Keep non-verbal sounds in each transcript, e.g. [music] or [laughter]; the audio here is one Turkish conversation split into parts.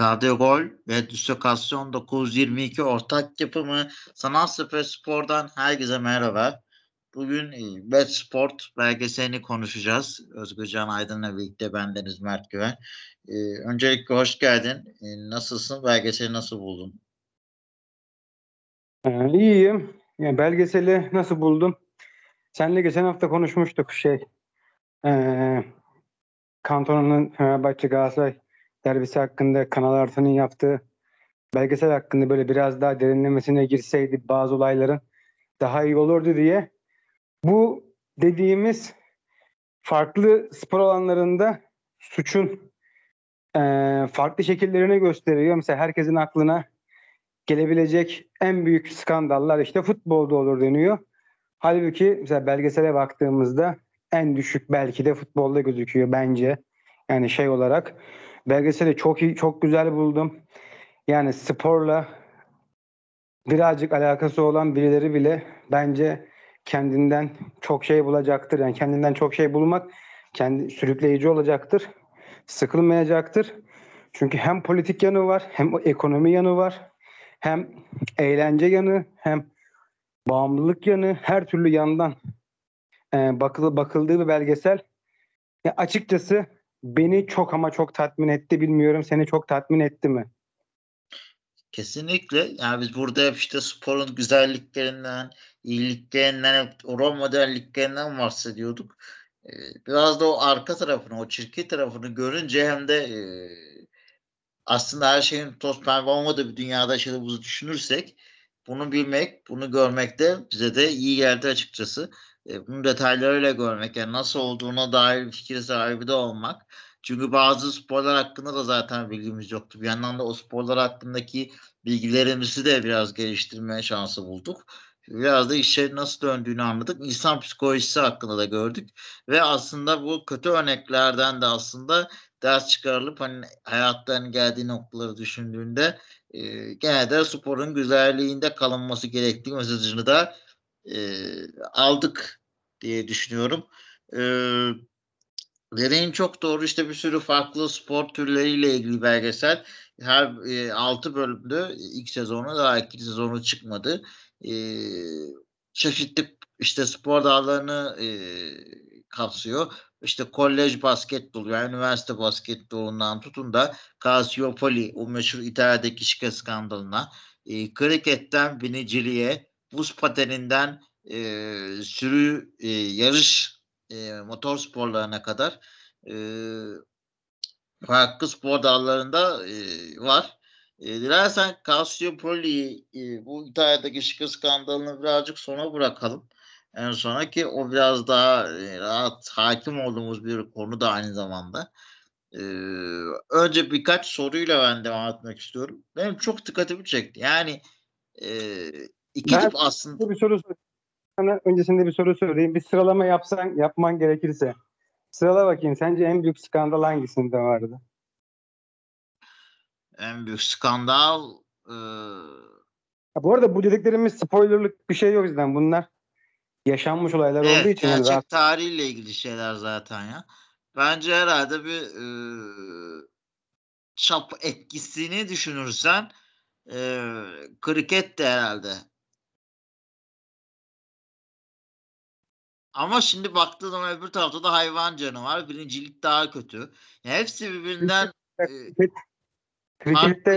Radyo Gol ve Dislokasyon 922 ortak yapımı Sanat Sefer Spor'dan herkese merhaba. Bugün e, Bet Sport belgeselini konuşacağız. Özgürcan Aydın'la birlikte bendeniz Mert Güven. Ee, öncelikle hoş geldin. Ee, nasılsın? Belgeseli nasıl buldun? Ee, iyiyim. Yani belgeseli nasıl buldum? Seninle geçen hafta konuşmuştuk şey. Ee, Kantona'nın Fenerbahçe Galatasaray derbisi hakkında Kanal Artı'nın yaptığı belgesel hakkında böyle biraz daha derinlemesine girseydi bazı olayların daha iyi olurdu diye bu dediğimiz farklı spor alanlarında suçun e, farklı şekillerini gösteriyor. Mesela herkesin aklına gelebilecek en büyük skandallar işte futbolda olur deniyor. Halbuki mesela belgesele baktığımızda en düşük belki de futbolda gözüküyor bence. Yani şey olarak belgeseli çok iyi, çok güzel buldum. Yani sporla birazcık alakası olan birileri bile bence kendinden çok şey bulacaktır. Yani kendinden çok şey bulmak kendi sürükleyici olacaktır. Sıkılmayacaktır. Çünkü hem politik yanı var, hem ekonomi yanı var, hem eğlence yanı, hem bağımlılık yanı, her türlü yandan e, bakıl, bakıldığı bir belgesel. Ya açıkçası beni çok ama çok tatmin etti. Bilmiyorum seni çok tatmin etti mi? Kesinlikle. Yani biz burada hep işte sporun güzelliklerinden, iyiliklerinden, hep rol modelliklerinden bahsediyorduk. Ee, biraz da o arka tarafını, o çirkin tarafını görünce hem de e, aslında her şeyin toz pembe olmadığı bir dünyada yaşadığımızı düşünürsek bunu bilmek, bunu görmek de bize de iyi geldi açıkçası. E, bunu detaylarıyla görmek, yani nasıl olduğuna dair bir fikir sahibi de olmak. Çünkü bazı sporlar hakkında da zaten bilgimiz yoktu. Bir yandan da o sporlar hakkındaki bilgilerimizi de biraz geliştirmeye şansı bulduk. Biraz da işlerin nasıl döndüğünü anladık. İnsan psikolojisi hakkında da gördük. Ve aslında bu kötü örneklerden de aslında ders çıkarılıp hani hayatta hani geldiği noktaları düşündüğünde e, gene sporun güzelliğinde kalınması gerektiği mesajını da e, aldık diye düşünüyorum. E, dediğin çok doğru işte bir sürü farklı spor türleriyle ilgili belgesel. Her e, 6 bölümde ilk sezonu daha ikinci sezonu çıkmadı. E, çeşitli işte spor dallarını e, kapsıyor. İşte kolej basketbolu yani üniversite basketbolundan tutun da Calciopoli o meşhur İtalya'daki şike skandalına e, kriketten biniciliğe buz pateninden e, sürü e, yarış e, motor sporlarına kadar e, farklı spor dallarında e, var. E, dilersen Calciopoli e, bu İtalya'daki şike skandalını birazcık sona bırakalım. En sona ki o biraz daha e, rahat hakim olduğumuz bir konu da aynı zamanda. Ee, önce birkaç soruyla ben devam etmek istiyorum. Benim çok dikkatimi çekti. Yani e, iki Ben tip aslında bir soru sorayım. Sana öncesinde bir soru sorayım. Bir sıralama yapsan yapman gerekirse. Sırala bakayım. Sence en büyük skandal hangisinde vardı? en büyük skandal e, bu arada bu dediklerimiz spoilerlık bir şey yok bizden. Bunlar yaşanmış olaylar olduğu evet, için. yani gerçek rahat- tarihiyle ilgili şeyler zaten ya. Bence herhalde bir e, çap etkisini düşünürsen e, kriket de herhalde. Ama şimdi baktığın zaman öbür tarafta da hayvan canı var. Birincilik daha kötü. Yani hepsi birbirinden e,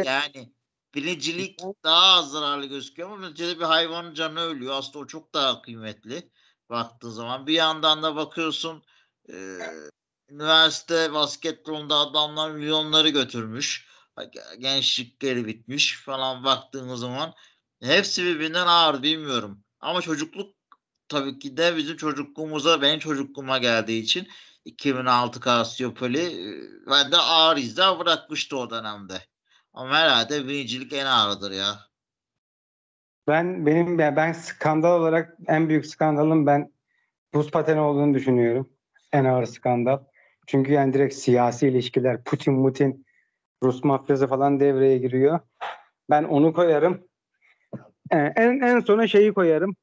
yani. Birincilik daha az zararlı gözüküyor ama neticede bir hayvanın canı ölüyor. Aslında o çok daha kıymetli baktığın zaman. Bir yandan da bakıyorsun e, üniversite basketbolunda adamlar milyonları götürmüş. Gençlikleri bitmiş falan baktığımız zaman hepsi birbirinden ağır bilmiyorum. Ama çocukluk tabii ki de bizim çocukluğumuza benim çocukluğuma geldiği için 2006 Cassiopeia e, ben de ağır izler bırakmıştı o dönemde. Ama herhalde birincilik en ağırdır ya. ben benim ben skandal olarak en büyük skandalın ben buz pateni olduğunu düşünüyorum. En ağır skandal. Çünkü yani direkt siyasi ilişkiler, Putin, Mutin, Rus mafyası falan devreye giriyor. Ben onu koyarım. En en sona şeyi koyarım.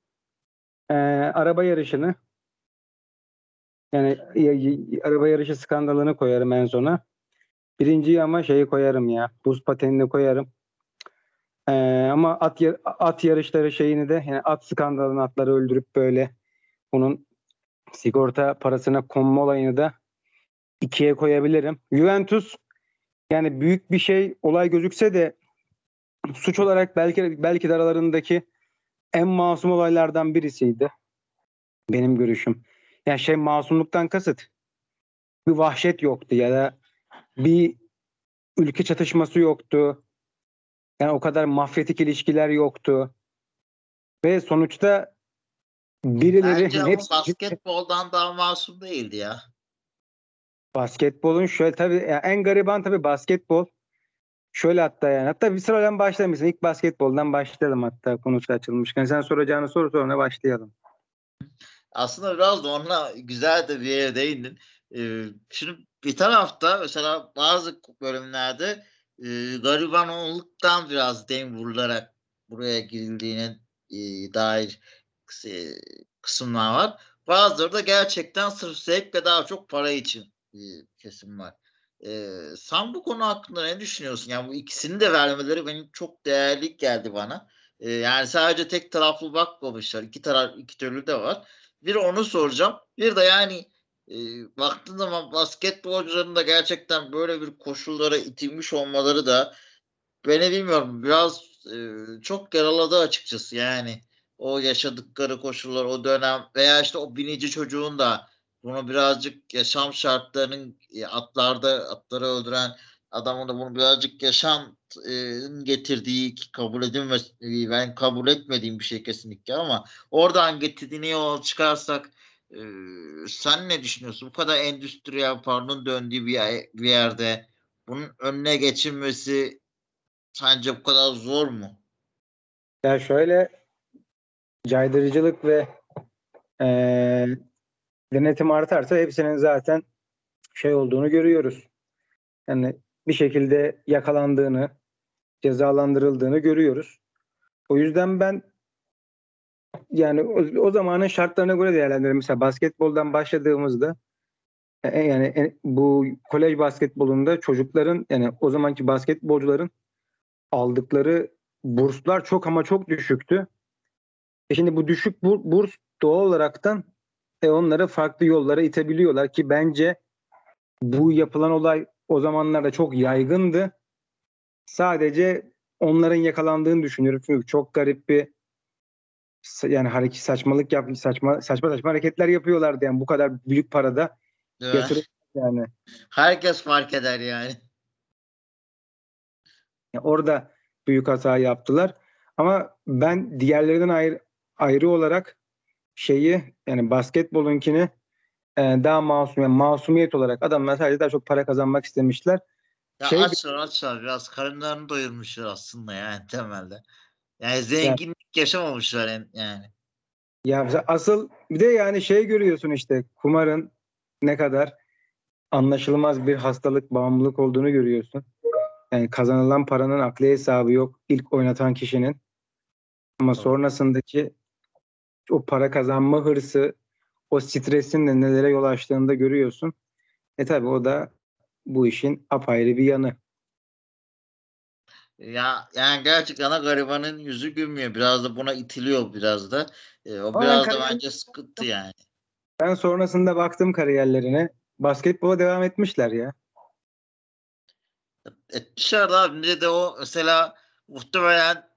Ee, araba yarışını. Yani y- y- araba yarışı skandalını koyarım en sona. Birinciyi ama şeyi koyarım ya. Buz patenini koyarım. Ee, ama at at yarışları şeyini de yani at skandalını atları öldürüp böyle bunun sigorta parasına konma olayını da ikiye koyabilirim. Juventus yani büyük bir şey olay gözükse de suç olarak belki belki de aralarındaki en masum olaylardan birisiydi. Benim görüşüm. Yani şey masumluktan kasıt bir vahşet yoktu ya da bir ülke çatışması yoktu. Yani o kadar mafyatik ilişkiler yoktu. Ve sonuçta birileri Bence hepsi basketboldan daha masum değildi ya. basketbolun şöyle tabii yani en gariban tabii basketbol. Şöyle hatta yani hatta bir sıradan başlamışsın. İlk basketboldan başlayalım hatta konusu açılmışken. Sen soracağını soru sonra başlayalım. Aslında biraz da onunla güzel de bir yere değindin. Ee, şimdi bir tarafta mesela bazı bölümlerde e, garibanlıktan biraz dem vurularak buraya girildiğine e, dair e, kısımlar var. Bazıları da gerçekten sırf zevk ve daha çok para için e, kesim var. E, sen bu konu hakkında ne düşünüyorsun? Yani bu ikisini de vermeleri benim çok değerli geldi bana. E, yani sadece tek taraflı bakmamışlar. İki taraf iki türlü de var. Bir onu soracağım. Bir de yani e, baktığın zaman basketbolcuların da gerçekten böyle bir koşullara itilmiş olmaları da beni bilmiyorum biraz e, çok yaraladı açıkçası yani o yaşadıkları koşullar o dönem veya işte o binici çocuğun da bunu birazcık yaşam şartlarının e, atlarda atları öldüren adamın da bunu birazcık yaşam e, getirdiği ki kabul edilmez e, ben kabul etmediğim bir şey kesinlikle ama oradan getirdiğini yol çıkarsak e, sen ne düşünüyorsun? Bu kadar endüstriyel paranın döndüğü bir, bir yerde bunun önüne geçilmesi sence bu kadar zor mu? Ya şöyle caydırıcılık ve eee, denetim artarsa hepsinin zaten şey olduğunu görüyoruz. Yani bir şekilde yakalandığını, cezalandırıldığını görüyoruz. O yüzden ben yani o, o zamanın şartlarına göre değerlendiriyorum. Mesela basketboldan başladığımızda e, yani e, bu kolej basketbolunda çocukların yani o zamanki basketbolcuların aldıkları burslar çok ama çok düşüktü. E şimdi bu düşük bur- burs doğal olaraktan e, onları farklı yollara itebiliyorlar ki bence bu yapılan olay o zamanlarda çok yaygındı. Sadece onların yakalandığını düşünüyorum çünkü çok garip bir yani hareket saçmalık yap saçma saçma saçma hareketler yapıyorlardı yani bu kadar büyük parada mi? yatırım yani. Herkes fark eder yani. Yani orada büyük hata yaptılar. Ama ben diğerlerinden ayrı, ayrı olarak şeyi yani basketbolunkini e, daha masum yani masumiyet olarak adamlar sadece daha çok para kazanmak istemişler. Ya Şey- açlar açlar biraz karınlarını doyurmuşlar aslında yani [laughs] temelde. Yani zenginlik yaşamamışlar en- yani. Ya asıl bir de yani şey görüyorsun işte kumarın ne kadar anlaşılmaz bir hastalık, bağımlılık olduğunu görüyorsun. Yani kazanılan paranın akli hesabı yok ilk oynatan kişinin. Ama sonrasındaki o para kazanma hırsı, o stresin de nelere yol açtığını da görüyorsun. E tabi o da bu işin apayrı bir yanı. Ya yani gerçekten ana garibanın yüzü gülmüyor. Biraz da buna itiliyor biraz da. E, o Ama biraz da bence sıkıntı yani. Ben sonrasında baktım kariyerlerine. Basketbola devam etmişler ya. Etmişler abi. Bir de o mesela muhtemelen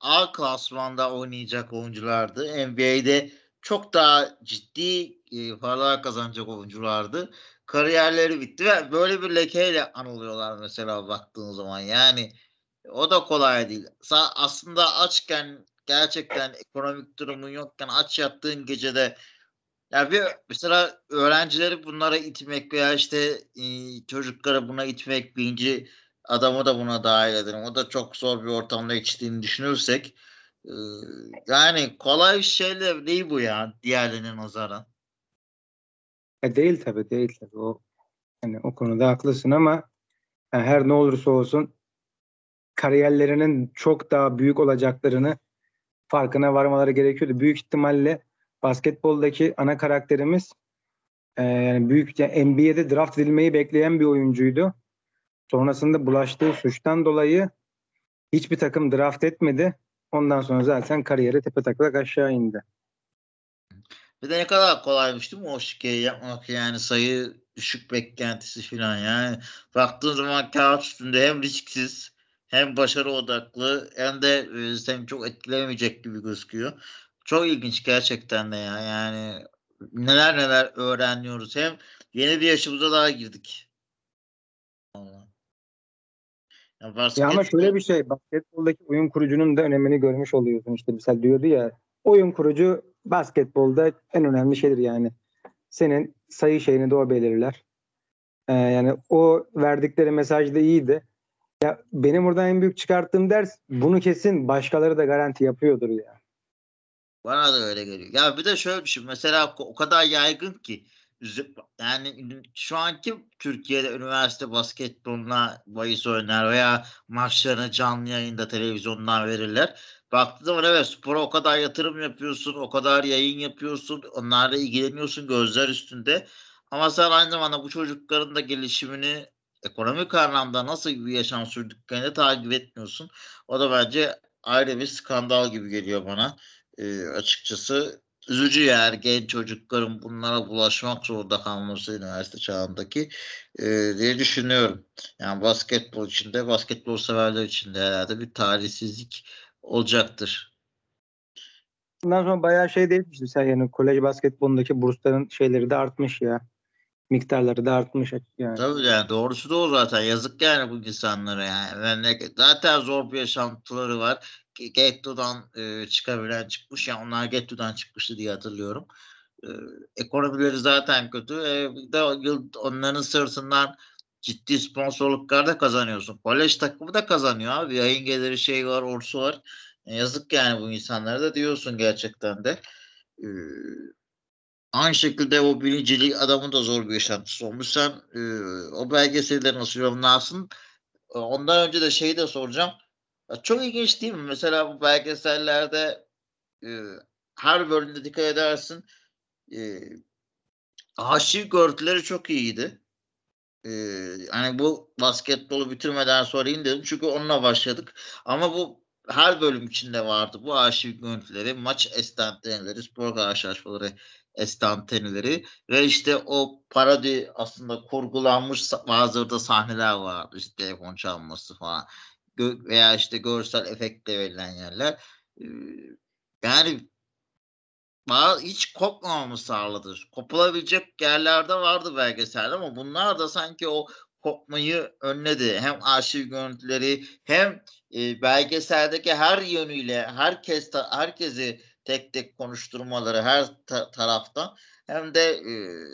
A klasmanda oynayacak oyunculardı. NBA'de çok daha ciddi e, paralar kazanacak oyunculardı. Kariyerleri bitti ve böyle bir lekeyle anılıyorlar mesela baktığın zaman. Yani o da kolay değil. Sa- aslında açken gerçekten ekonomik durumun yokken aç yattığın gecede ya bir mesela öğrencileri bunlara itmek veya işte e, çocukları buna itmek birinci adamı da buna dahil edelim. O da çok zor bir ortamda geçtiğini düşünürsek e, yani kolay şeyler değil bu ya diğerlerine nazaran. E değil tabii değil tabii. O, yani o konuda haklısın ama yani her ne olursa olsun kariyerlerinin çok daha büyük olacaklarını farkına varmaları gerekiyordu. Büyük ihtimalle basketboldaki ana karakterimiz e, yani büyük yani NBA'de draft edilmeyi bekleyen bir oyuncuydu. Sonrasında bulaştığı suçtan dolayı hiçbir takım draft etmedi. Ondan sonra zaten kariyeri tepe taklak aşağı indi. Bir de ne kadar kolaymış değil mi o şikeyi yapmak yani sayı düşük beklentisi falan yani. Baktığın zaman kağıt üstünde hem risksiz hem başarı odaklı hem de e, çok etkilemeyecek gibi gözüküyor. Çok ilginç gerçekten de ya yani neler neler öğreniyoruz. Hem yeni bir yaşımıza daha girdik. Allah. Ya, Ya ama şöyle bir şey basketboldaki oyun kurucunun da önemini görmüş oluyorsun işte mesela diyordu ya oyun kurucu basketbolda en önemli şeydir yani. Senin sayı şeyini de o belirler. Ee, yani o verdikleri mesaj da iyiydi. Ya benim buradan en büyük çıkarttığım ders bunu kesin başkaları da garanti yapıyordur ya. Bana da öyle geliyor. Ya bir de şöyle düşün. Mesela o kadar yaygın ki yani şu anki Türkiye'de üniversite basketboluna bahis oynar veya maçlarını canlı yayında televizyondan verirler. Baktığın zaman evet spora o kadar yatırım yapıyorsun, o kadar yayın yapıyorsun, onlarla ilgileniyorsun gözler üstünde. Ama sen aynı zamanda bu çocukların da gelişimini ekonomik anlamda nasıl bir yaşam sürdüklerini takip etmiyorsun. O da bence ayrı bir skandal gibi geliyor bana. Ee, açıkçası üzücü yani genç çocukların bunlara bulaşmak zorunda kalması üniversite çağındaki e, diye düşünüyorum. Yani basketbol içinde, basketbol severler içinde herhalde bir talihsizlik olacaktır. Bundan sonra bayağı şey değişmişti sen yani kolej basketbolundaki bursların şeyleri de artmış ya. Miktarları da artmış yani. Tabii yani doğrusu da o zaten. Yazık yani bu insanlara yani. Memleket. Zaten zor bir yaşantıları var. Getto'dan e, çıkabilen çıkmış. Yani onlar Getto'dan çıkmıştı diye hatırlıyorum. E, ekonomileri zaten kötü. E, bir de onların sırtından ciddi sponsorluklar da kazanıyorsun. Kolej takımı da kazanıyor abi. Yayın geliri şey var, orsu var. E, yazık yani bu insanlara da diyorsun gerçekten de. E, aynı şekilde o birincilik adamın da zor bir yaşantısı olmuş. Sen e, o belgeselleri nasıl yorumlarsın? E, ondan önce de şeyi de soracağım. Ya çok ilginç değil mi? Mesela bu belgesellerde e, her bölümde dikkat edersin e, arşiv görüntüleri çok iyiydi. E, hani bu basketbolu bitirmeden sorayım dedim. Çünkü onunla başladık. Ama bu her bölüm içinde vardı. Bu arşiv görüntüleri, maç estanteneleri, spor karşılaşmaları estanteneleri ve işte o parodi aslında kurgulanmış bazı da sahneler vardı. İşte telefon çalması falan veya işte görsel efektle verilen yerler. Yani hiç kopmamamı sağladı. Kopulabilecek yerlerde vardı belgeselde ama bunlar da sanki o kopmayı önledi. Hem arşiv görüntüleri hem e, belgeseldeki her yönüyle herkes herkesi tek tek konuşturmaları her ta- taraftan hem de e,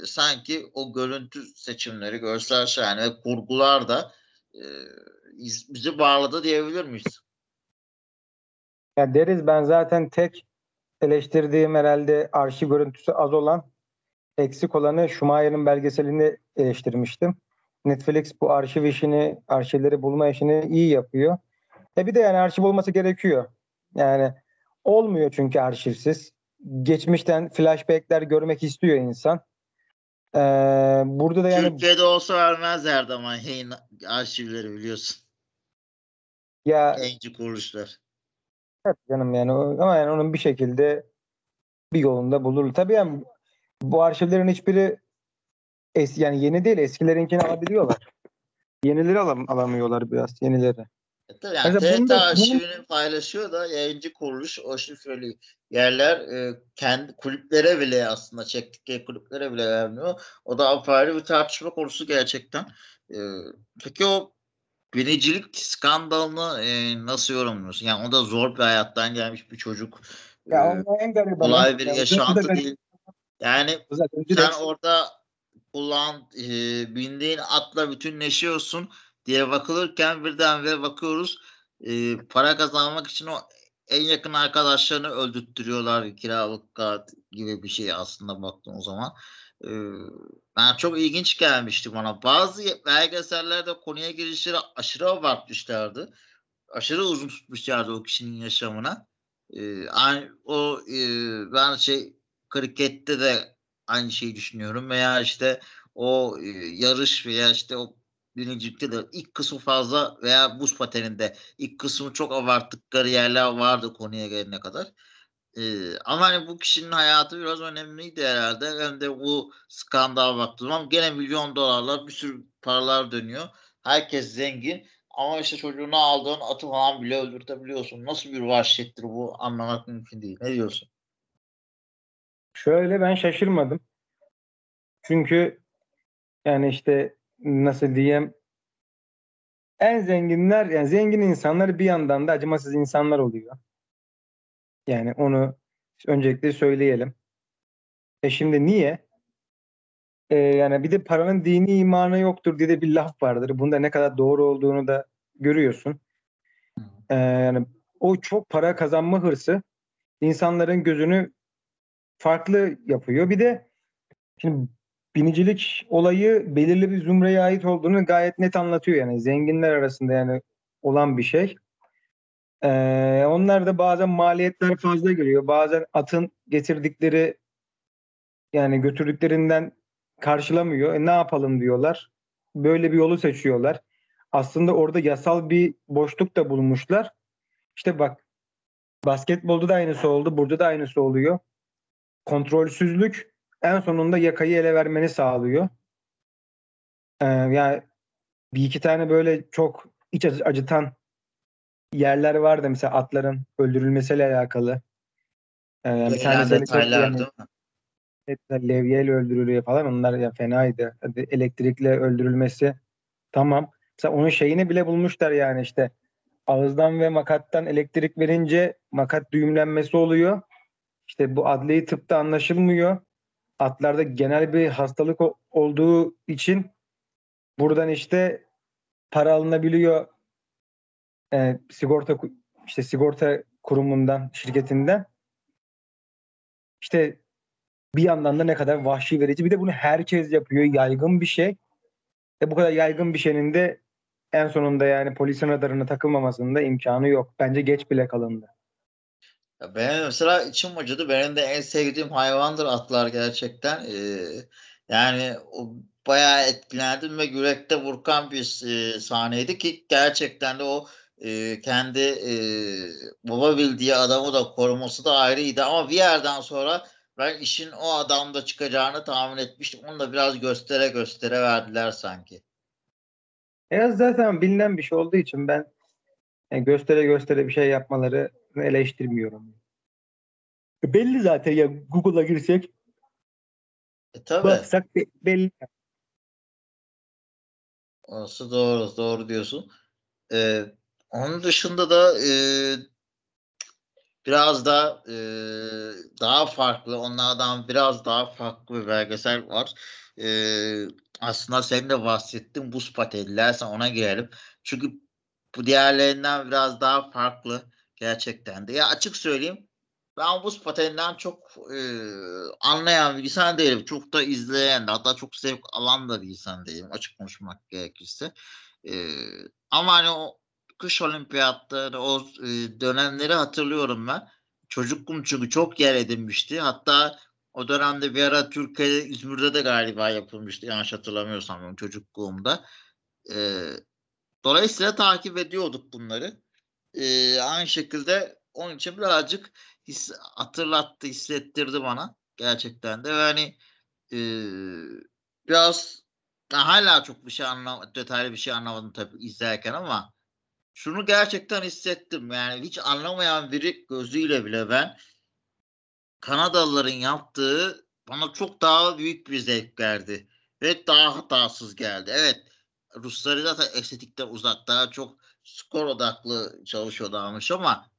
sanki o görüntü seçimleri, görsel şahane ve kurgular da e, bizi bağladı diyebilir miyiz? Ya deriz ben zaten tek eleştirdiğim herhalde arşiv görüntüsü az olan eksik olanı Schumacher'ın belgeselini eleştirmiştim. Netflix bu arşiv işini, arşivleri bulma işini iyi yapıyor. E bir de yani arşiv olması gerekiyor. Yani olmuyor çünkü arşivsiz. Geçmişten flashbackler görmek istiyor insan. Ee, burada da yani Türkiye'de olsa vermezlerdi ama yayın arşivleri biliyorsun. Ya Genci kuruluşlar. Evet canım yani ama yani onun bir şekilde bir yolunda bulur. Tabii yani bu arşivlerin hiçbiri es, yani yeni değil eskilerinkini alabiliyorlar. Yenileri alam alamıyorlar biraz yenileri. E tabii yani TRT bunda, arşivini paylaşıyor da yayıncı kuruluş o şifreli yerler e, kendi kulüplere bile aslında çektikleri kulüplere bile vermiyor. O da apayrı bir tartışma konusu gerçekten. E, peki o binicilik skandalını e, nasıl yorumluyorsun? Yani o da zor bir hayattan gelmiş bir çocuk. Ya e, en garibanı. Kolay bir ya, yaşantı değil. Yani sen orada kullan e, bindiğin atla bütünleşiyorsun diye bakılırken birden ve bakıyoruz e, para kazanmak için o en yakın arkadaşlarını öldürttürüyorlar kiralık kağıt gibi bir şey aslında baktığın zaman. Ee, ben çok ilginç gelmişti bana. Bazı belgesellerde konuya girişleri aşırı abartmışlardı. Aşırı uzun tutmuşlardı o kişinin yaşamına. Ee, o e, ben şey krikette de aynı şeyi düşünüyorum veya işte o e, yarış veya işte o birincilikte de ilk kısmı fazla veya buz pateninde ilk kısmı çok abarttıkları yerler vardı konuya gelene kadar. Ama hani bu kişinin hayatı biraz önemliydi herhalde. Hem de bu skandal baktığım zaman gene milyon dolarlar bir sürü paralar dönüyor. Herkes zengin. Ama işte çocuğunu aldığın atı falan bile öldürtebiliyorsun. Nasıl bir vahşettir bu anlamak mümkün değil. Ne diyorsun? Şöyle ben şaşırmadım. Çünkü yani işte nasıl diyeyim en zenginler yani zengin insanlar bir yandan da acımasız insanlar oluyor. Yani onu öncelikle söyleyelim. E şimdi niye? E yani bir de paranın dini imanı yoktur diye de bir laf vardır. Bunda ne kadar doğru olduğunu da görüyorsun. E yani o çok para kazanma hırsı insanların gözünü farklı yapıyor. Bir de şimdi binicilik olayı belirli bir zümreye ait olduğunu gayet net anlatıyor yani zenginler arasında yani olan bir şey. Ee, onlar da bazen maliyetler fazla geliyor. Bazen atın getirdikleri yani götürdüklerinden karşılamıyor. E, ne yapalım diyorlar. Böyle bir yolu seçiyorlar. Aslında orada yasal bir boşluk da bulmuşlar. İşte bak basketbolda da aynısı oldu. Burada da aynısı oluyor. Kontrolsüzlük en sonunda yakayı ele vermeni sağlıyor. Ee, yani bir iki tane böyle çok iç acıtan yerler vardı mesela atların öldürülmesiyle alakalı. Ee, bir tane detaylar değil mi? Levyeyle öldürülüyor falan onlar ya fenaydı. Hadi elektrikle öldürülmesi tamam. Mesela onun şeyini bile bulmuşlar yani işte ağızdan ve makattan elektrik verince makat düğümlenmesi oluyor. İşte bu adli tıpta anlaşılmıyor. Atlarda genel bir hastalık olduğu için buradan işte para alınabiliyor e, sigorta işte sigorta kurumundan, şirketinden. İşte bir yandan da ne kadar vahşi verici. Bir de bunu herkes yapıyor. Yaygın bir şey. E bu kadar yaygın bir şeyin de en sonunda yani polisin radarına takılmamasında imkanı yok. Bence geç bile kalındı. Ya benim mesela içim acıdı. Benim de en sevdiğim hayvandır atlar gerçekten. Ee, yani o bayağı etkilendim ve yürekte vurkan bir e, sahneydi ki gerçekten de o e, kendi e, baba bildiği adamı da koruması da ayrıydı ama bir yerden sonra ben işin o adamda çıkacağını tahmin etmiştim. Onu da biraz göstere göstere verdiler sanki. Ya zaten bilinen bir şey olduğu için ben yani göstere göstere bir şey yapmaları eleştirmiyorum. E, belli zaten ya Google'a girsek e, tabii. baksak belli. Orası doğru, doğru diyorsun. Ee, onun dışında da e, biraz da e, daha farklı, onlardan biraz daha farklı bir belgesel var. E, aslında senin de bahsettin buz sen ona girelim. Çünkü bu diğerlerinden biraz daha farklı gerçekten de. Ya açık söyleyeyim, ben buz pateninden çok e, anlayan bir insan değilim. Çok da izleyen de hatta çok zevk alan da bir insan değilim açık konuşmak gerekirse. E, ama hani o kış olimpiyatları o e, dönemleri hatırlıyorum ben. Çocukluğum çünkü çok yer edinmişti. Hatta o dönemde bir ara Türkiye'de İzmir'de de galiba yapılmıştı yanlış hatırlamıyorsam çocukluğumda. E, dolayısıyla takip ediyorduk bunları. E, aynı şekilde onun için birazcık his, hatırlattı, hissettirdi bana gerçekten de. Yani e, biraz hala çok bir şey anlam detaylı bir şey anlamadım tabii izlerken ama şunu gerçekten hissettim. Yani hiç anlamayan biri gözüyle bile ben Kanadalıların yaptığı bana çok daha büyük bir zevk verdi. Ve daha hatasız geldi. Evet Rusları zaten estetikten uzak daha çok skor odaklı çalışıyorlarmış ama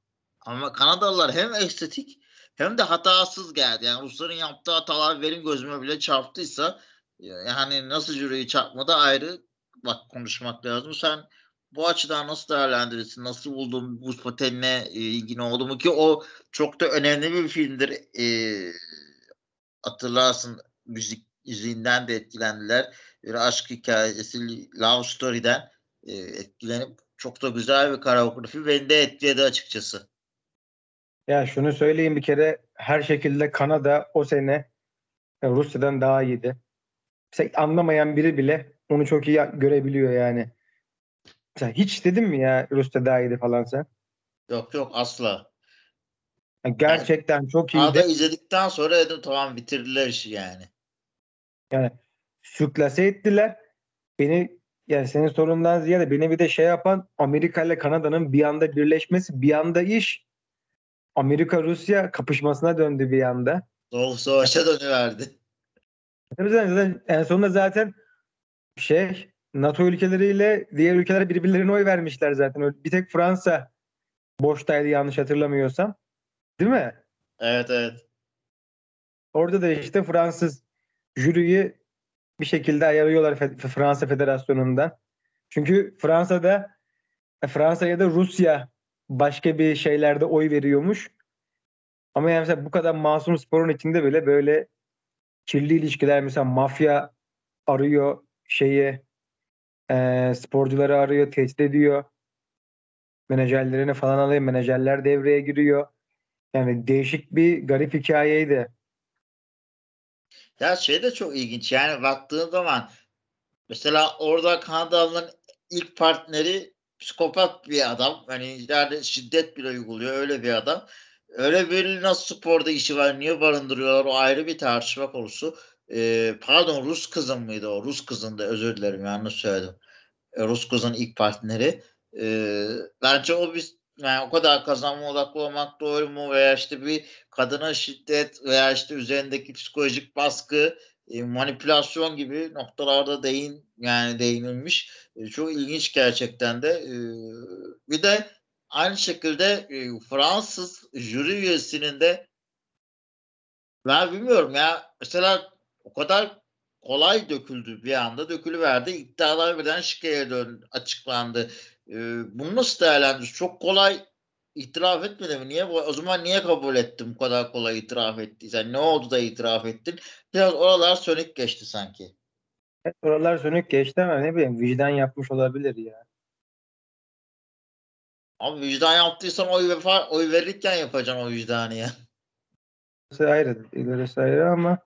ama Kanadalılar hem estetik hem de hatasız geldi. Yani Rusların yaptığı hatalar benim gözüme bile çarptıysa yani nasıl jüriyi çarpmadı ayrı bak konuşmak lazım. Sen bu açıdan nasıl değerlendirirsin? Nasıl buldun buz patenine e, ilgin oldu mu ki o çok da önemli bir filmdir. E, hatırlarsın müzik müziğinden de etkilendiler. Bir aşk hikayesi Love Story'den e, etkilenip çok da güzel bir koreografi beni de etkiledi açıkçası. Ya şunu söyleyeyim bir kere her şekilde Kanada o sene Rusya'dan daha iyiydi. Anlamayan biri bile onu çok iyi görebiliyor yani. Sen hiç dedin mi ya Rusya daha iyiydi falan sen? Yok yok asla. Yani gerçekten çok Arada iyiydi. izledikten sonra dedim tamam bitirdiler işi yani. Yani sürklase ettiler. Beni yani senin sorundan ziyade beni bir de şey yapan Amerika ile Kanada'nın bir anda birleşmesi bir anda iş Amerika Rusya kapışmasına döndü bir anda. Soğuk savaşa dönüverdi. Tabii zaten en sonunda zaten şey NATO ülkeleriyle diğer ülkeler birbirlerine oy vermişler zaten. Bir tek Fransa boştaydı yanlış hatırlamıyorsam. Değil mi? Evet evet. Orada da işte Fransız jüriyi bir şekilde ayarlıyorlar Fe- Fransa Federasyonu'ndan. Çünkü Fransa'da e, Fransa ya da Rusya başka bir şeylerde oy veriyormuş. Ama yani mesela bu kadar masum sporun içinde bile böyle kirli ilişkiler mesela mafya arıyor şeyi e, sporcuları arıyor, tehdit ediyor. Menajerlerini falan alıyor. Menajerler devreye giriyor. Yani değişik bir garip hikayeydi. Ya şey de çok ilginç. Yani baktığın zaman mesela orada Kanadalı'nın ilk partneri psikopat bir adam. Hani yani şiddet bile uyguluyor. Öyle bir adam. Öyle bir nasıl sporda işi var? Niye barındırıyorlar? O ayrı bir tartışma konusu. Ee, pardon Rus kızın mıydı o? Rus kızındı. Özür dilerim yanlış söyledim. E, Rus kızın ilk partneri. Ee, bence o bir yani o kadar kazanma odaklı olmak doğru mu veya işte bir kadına şiddet veya işte üzerindeki psikolojik baskı e, manipülasyon gibi noktalarda değin yani değinilmiş. E, çok ilginç gerçekten de. E, bir de aynı şekilde e, Fransız jüri üyesinin de ben bilmiyorum ya mesela o kadar kolay döküldü bir anda dökülüverdi. İddialar birden şikeye dön açıklandı. E, bunu nasıl değerlendiriyorsun? Çok kolay itiraf etmedi mi? Niye o zaman niye kabul ettim bu kadar kolay itiraf ettiysen? Ne oldu da itiraf ettin? Biraz oralar sönük geçti sanki. Oralar sönük geçti ama ne bileyim vicdan yapmış olabilir ya. Abi vicdan yaptıysan oy, vefa, oy verirken yapacaksın o vicdanı ya. İlerisi ayrı, ilerisi ayrı ama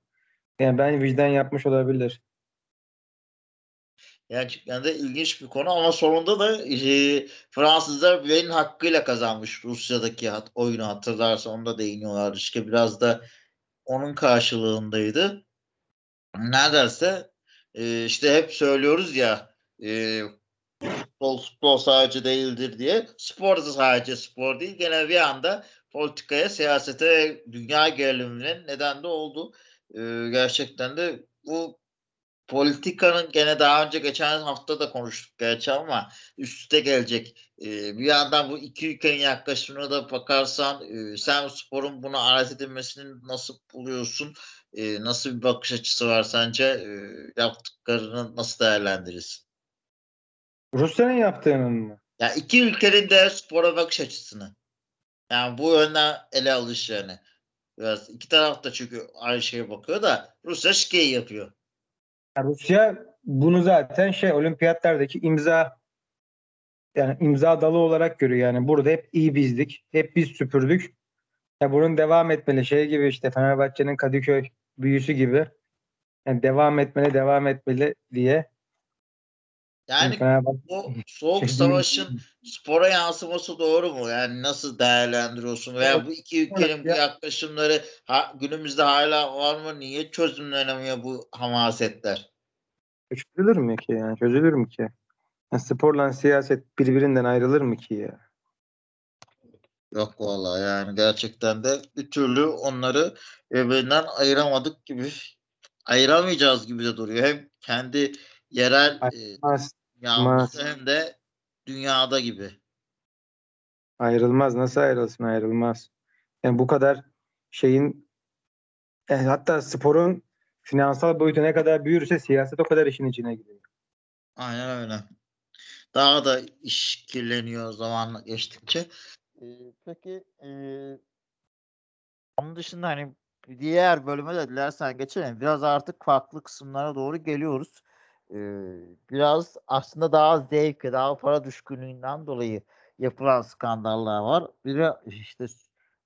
yani ben vicdan yapmış olabilir. Gerçekten de ilginç bir konu ama sonunda da e, Fransızlar Güven'in hakkıyla kazanmış Rusya'daki hat, oyunu hatırlarsa onu da değiniyorlar. İşte biraz da onun karşılığındaydı. Neredeyse e, işte hep söylüyoruz ya e, futbol, futbol sadece değildir diye. Spor da sadece spor değil. Gene bir anda politikaya, siyasete, dünya geriliminin neden de oldu. E, gerçekten de bu politikanın gene daha önce geçen hafta da konuştuk gerçi ama üst üste gelecek. Ee, bir yandan bu iki ülkenin yaklaşımına da bakarsan e, sen sporun buna alet edilmesini nasıl buluyorsun? E, nasıl bir bakış açısı var sence? E, yaptıklarını nasıl değerlendirirsin? Rusya'nın yaptığının mı? Ya iki ülkenin de spora bakış açısını. Yani bu yönden ele alış yani. Biraz iki taraf da çünkü aynı şeye bakıyor da Rusya şikeyi yapıyor. Ya Rusya bunu zaten şey olimpiyatlardaki imza yani imza dalı olarak görüyor yani burada hep iyi bizdik. Hep biz süpürdük. Ya bunun devam etmeli şey gibi işte Fenerbahçe'nin Kadıköy büyüsü gibi. Yani devam etmeli, devam etmeli diye. Yani bu soğuk şey savaşın spora yansıması doğru mu? Yani nasıl değerlendiriyorsun? Veya bu iki ülkenin bu Ya- yaklaşımları ha, günümüzde hala var mı? Niye çözümlenemiyor bu hamasetler? çözülür mü ki yani? Çözülür mü ki? Ya sporla siyaset birbirinden ayrılır mı ki ya? Yok vallahi yani gerçekten de bir türlü onları birbirinden ayıramadık gibi ayıramayacağız gibi de duruyor. Hem kendi yerel e, Yağmurda hem de dünyada gibi. Ayrılmaz. Nasıl ayrılsın? Ayrılmaz. Yani bu kadar şeyin e, hatta sporun finansal boyutu ne kadar büyürse siyaset o kadar işin içine giriyor. Aynen öyle. Daha da iş kirleniyor zaman geçtikçe. Ee, peki e, onun dışında hani diğer bölüme de dilersen geçelim. Biraz artık farklı kısımlara doğru geliyoruz. Biraz aslında daha zevk, daha para düşkünlüğünden dolayı yapılan skandallar var. Biri işte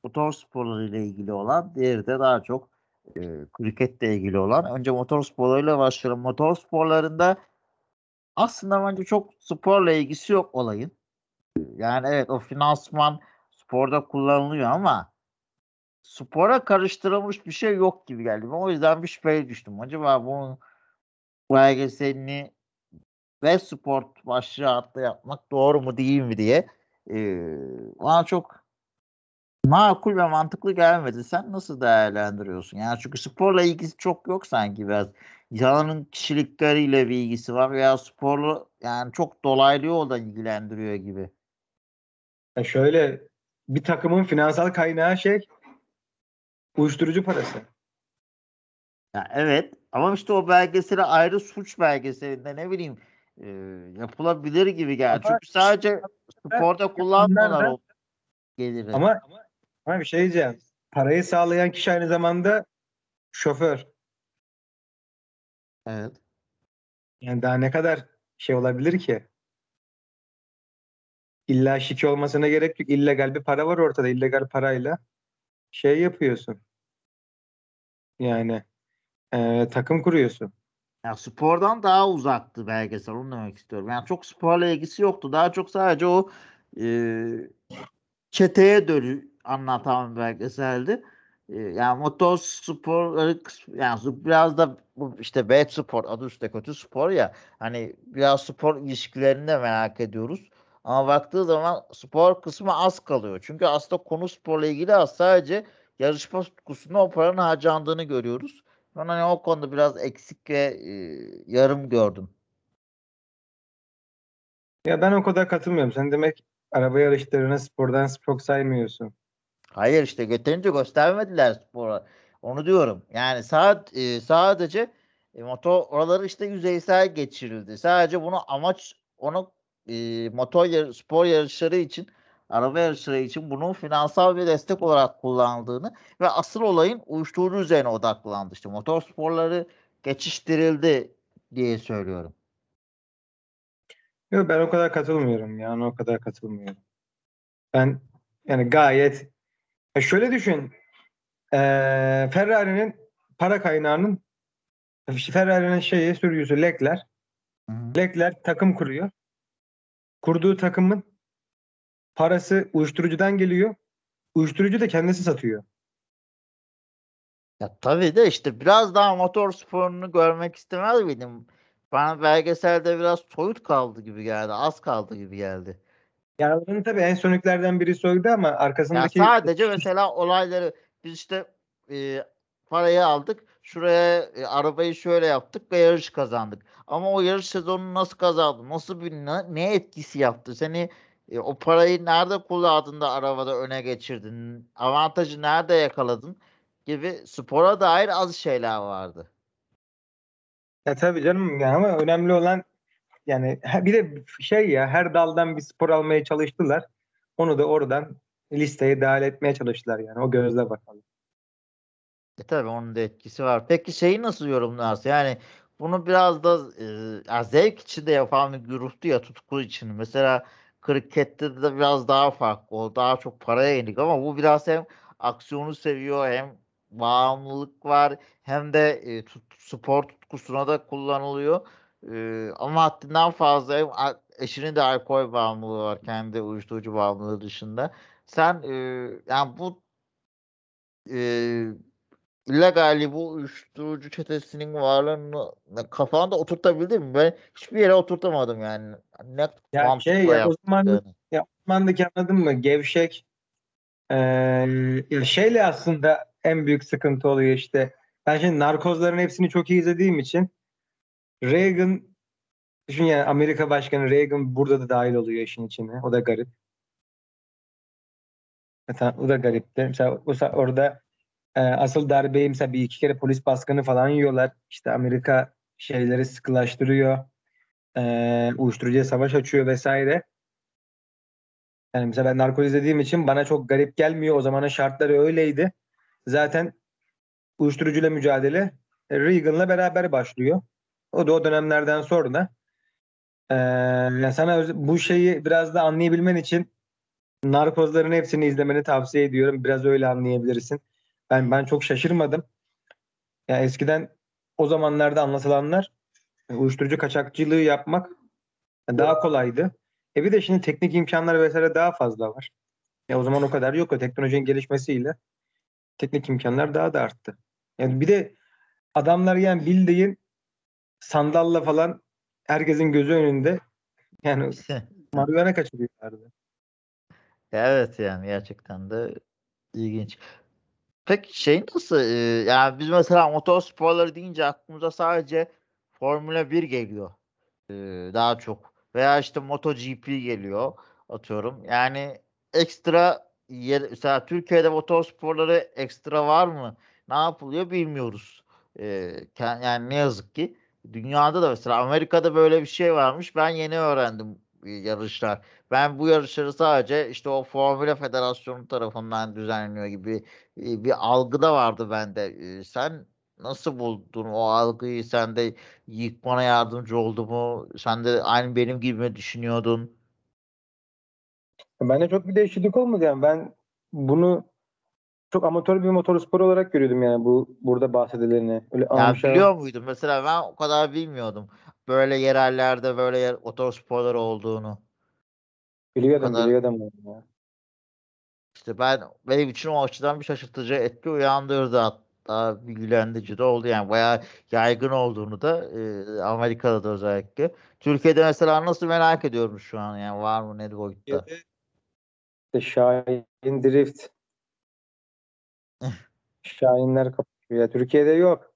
motor sporları ile ilgili olan, diğeri de daha çok e, kriketle ilgili olan. Önce motor sporlarıyla başlayalım. Motor sporlarında aslında bence çok sporla ilgisi yok olayın. Yani evet o finansman sporda kullanılıyor ama spora karıştırılmış bir şey yok gibi geldi. O yüzden bir şüpheye düştüm. Acaba bunun belgeselini ve sport başlığı altında yapmak doğru mu değil mi diye ee, bana çok makul ve mantıklı gelmedi. Sen nasıl değerlendiriyorsun? Yani çünkü sporla ilgisi çok yok sanki biraz. Yalanın kişilikleriyle bir ilgisi var veya sporlu yani çok dolaylı yoldan ilgilendiriyor gibi. Ya şöyle bir takımın finansal kaynağı şey uyuşturucu parası. Ya evet ama işte o belgeseli ayrı suç belgeselinde ne bileyim e, yapılabilir gibi geldi. Ama- Çünkü sadece sporda kullanmıyorlar o geliri. Ama ama bir şey diyeceğim. Parayı sağlayan kişi aynı zamanda şoför. evet. Yani daha ne kadar şey olabilir ki? İlla şike olmasına gerek yok. İllegal bir para var ortada. İllegal parayla şey yapıyorsun. Yani e, takım kuruyorsun. Ya spordan daha uzaktı belgesel onu demek istiyorum. Yani çok sporla ilgisi yoktu. Daha çok sadece o e, çeteye dönü anlatan belgeseldi. E, yani motor sporları yani biraz da işte bad spor adı üstte kötü spor ya hani biraz spor ilişkilerini de merak ediyoruz. Ama baktığı zaman spor kısmı az kalıyor. Çünkü aslında konu sporla ilgili az sadece yarışma tutkusunda o paranın harcandığını görüyoruz. Ben hani o konuda biraz eksik ve e, yarım gördüm. Ya ben o kadar katılmıyorum. Sen demek araba yarışlarını spordan çok saymıyorsun. Hayır işte yeterince göstermediler spora. Onu diyorum. Yani saat e, sadece e, motor oraları işte yüzeysel geçirildi. Sadece bunu amaç onu e, motor yar- spor yarışları için araba yarışları için bunun finansal bir destek olarak kullanıldığını ve asıl olayın uyuşturucu üzerine odaklandı. İşte motor sporları geçiştirildi diye söylüyorum. Yok ben o kadar katılmıyorum yani o kadar katılmıyorum. Ben yani gayet ya şöyle düşün. Eee Ferrari'nin para kaynağının Ferrari'nin şeyi sürücüsü Leclerc. Leclerc takım kuruyor. Kurduğu takımın parası uyuşturucudan geliyor. Uyuşturucu da kendisi satıyor. Ya tabii de işte biraz daha motor sporunu görmek istemez miydim? Bana belgeselde biraz soyut kaldı gibi geldi. Az kaldı gibi geldi. Yani tabii en soniklerden biri soydu ama Ya arkasındaki sadece mesela olayları biz işte e, parayı aldık. Şuraya e, arabayı şöyle yaptık ve yarış kazandık. Ama o yarış sezonunu nasıl kazandın? Nasıl bir ne, ne etkisi yaptı? Seni e, o parayı nerede kullandığında arabada öne geçirdin? Avantajı nerede yakaladın? Gibi spora dair az şeyler vardı. Ya tabii canım ya ama önemli olan yani bir de şey ya her daldan bir spor almaya çalıştılar. Onu da oradan listeye dahil etmeye çalıştılar yani o gözle bakalım. E tabii onun da etkisi var. Peki şeyi nasıl yorumlarsın? Yani bunu biraz da e, zevk için de yapan bir gruptu ya tutku için. Mesela krikette de biraz daha farklı. O daha çok paraya yenik ama bu biraz hem aksiyonu seviyor hem bağımlılık var hem de e, tut- spor tutkusuna da kullanılıyor. E, ama haddinden fazla hem eşinin de alkol bağımlılığı var. Kendi uyuşturucu bağımlılığı dışında. Sen e, yani bu e, illegali bu uyuşturucu çetesinin varlığını kafanda oturtabildin mi? Ben hiçbir yere oturtamadım yani. Ne Ya şey ya, o zaman- yaptıklarını. Ya Osman'daki anladın mı? Gevşek ya şeyle aslında en büyük sıkıntı oluyor işte. Ben şimdi narkozların hepsini çok iyi izlediğim için Reagan düşün yani Amerika Başkanı Reagan burada da dahil oluyor işin içine. O da garip. Mesela o da garipti. Mesela o- orada e, asıl darbeyi mesela bir iki kere polis baskını falan yiyorlar. İşte Amerika şeyleri sıkılaştırıyor. E, uyuşturucuya savaş açıyor vesaire. Yani mesela ben narkoz izlediğim için bana çok garip gelmiyor. O zamanın şartları öyleydi. Zaten uyuşturucuyla mücadele e, Reagan'la beraber başlıyor. O da o dönemlerden sonra e, yani sana bu şeyi biraz da anlayabilmen için narkozların hepsini izlemeni tavsiye ediyorum. Biraz öyle anlayabilirsin. Ben ben çok şaşırmadım. Ya eskiden o zamanlarda anlatılanlar e, uyuşturucu kaçakçılığı yapmak Daha kolaydı. E bir de şimdi teknik imkanlar vesaire daha fazla var. Ya o zaman o kadar yok. O teknolojinin gelişmesiyle teknik imkanlar daha da arttı. Yani bir de adamlar yani bildiğin sandalla falan herkesin gözü önünde yani [laughs] marihuana kaçırıyorlardı. Evet yani gerçekten de ilginç. Peki şey nasıl? e, yani biz mesela motorsporları deyince aklımıza sadece Formula 1 geliyor. E, daha çok. Veya işte MotoGP geliyor atıyorum. Yani ekstra yer, mesela Türkiye'de motorsporları ekstra var mı? Ne yapılıyor bilmiyoruz. E, yani ne yazık ki. Dünyada da mesela Amerika'da böyle bir şey varmış. Ben yeni öğrendim yarışlar. Ben bu yarışları sadece işte o Formula Federasyonu tarafından düzenleniyor gibi e, bir algı da vardı bende. E, Sen nasıl buldun o algıyı? Sen de yıkmana yardımcı oldu mu? Sen de aynı benim gibi mi düşünüyordun? Bence çok bir değişiklik olmadı yani. Ben bunu çok amatör bir motorspor olarak görüyordum yani bu burada bahsedileni. Öyle Yani biliyor muydun? Mesela ben o kadar bilmiyordum. Böyle yerellerde böyle yer, otosporları olduğunu. Biliyordum kadar- biliyordum ben ya. İşte ben benim için o açıdan bir şaşırtıcı etki uyandırdı hatta bilgilendirici de oldu yani bayağı yaygın olduğunu da e, Amerika'da da özellikle. Türkiye'de mesela nasıl merak ediyorum şu an yani var mı ne boyutta. İşte Şahin Drift. [laughs] Şahinler kapışıyor. Ya Türkiye'de yok.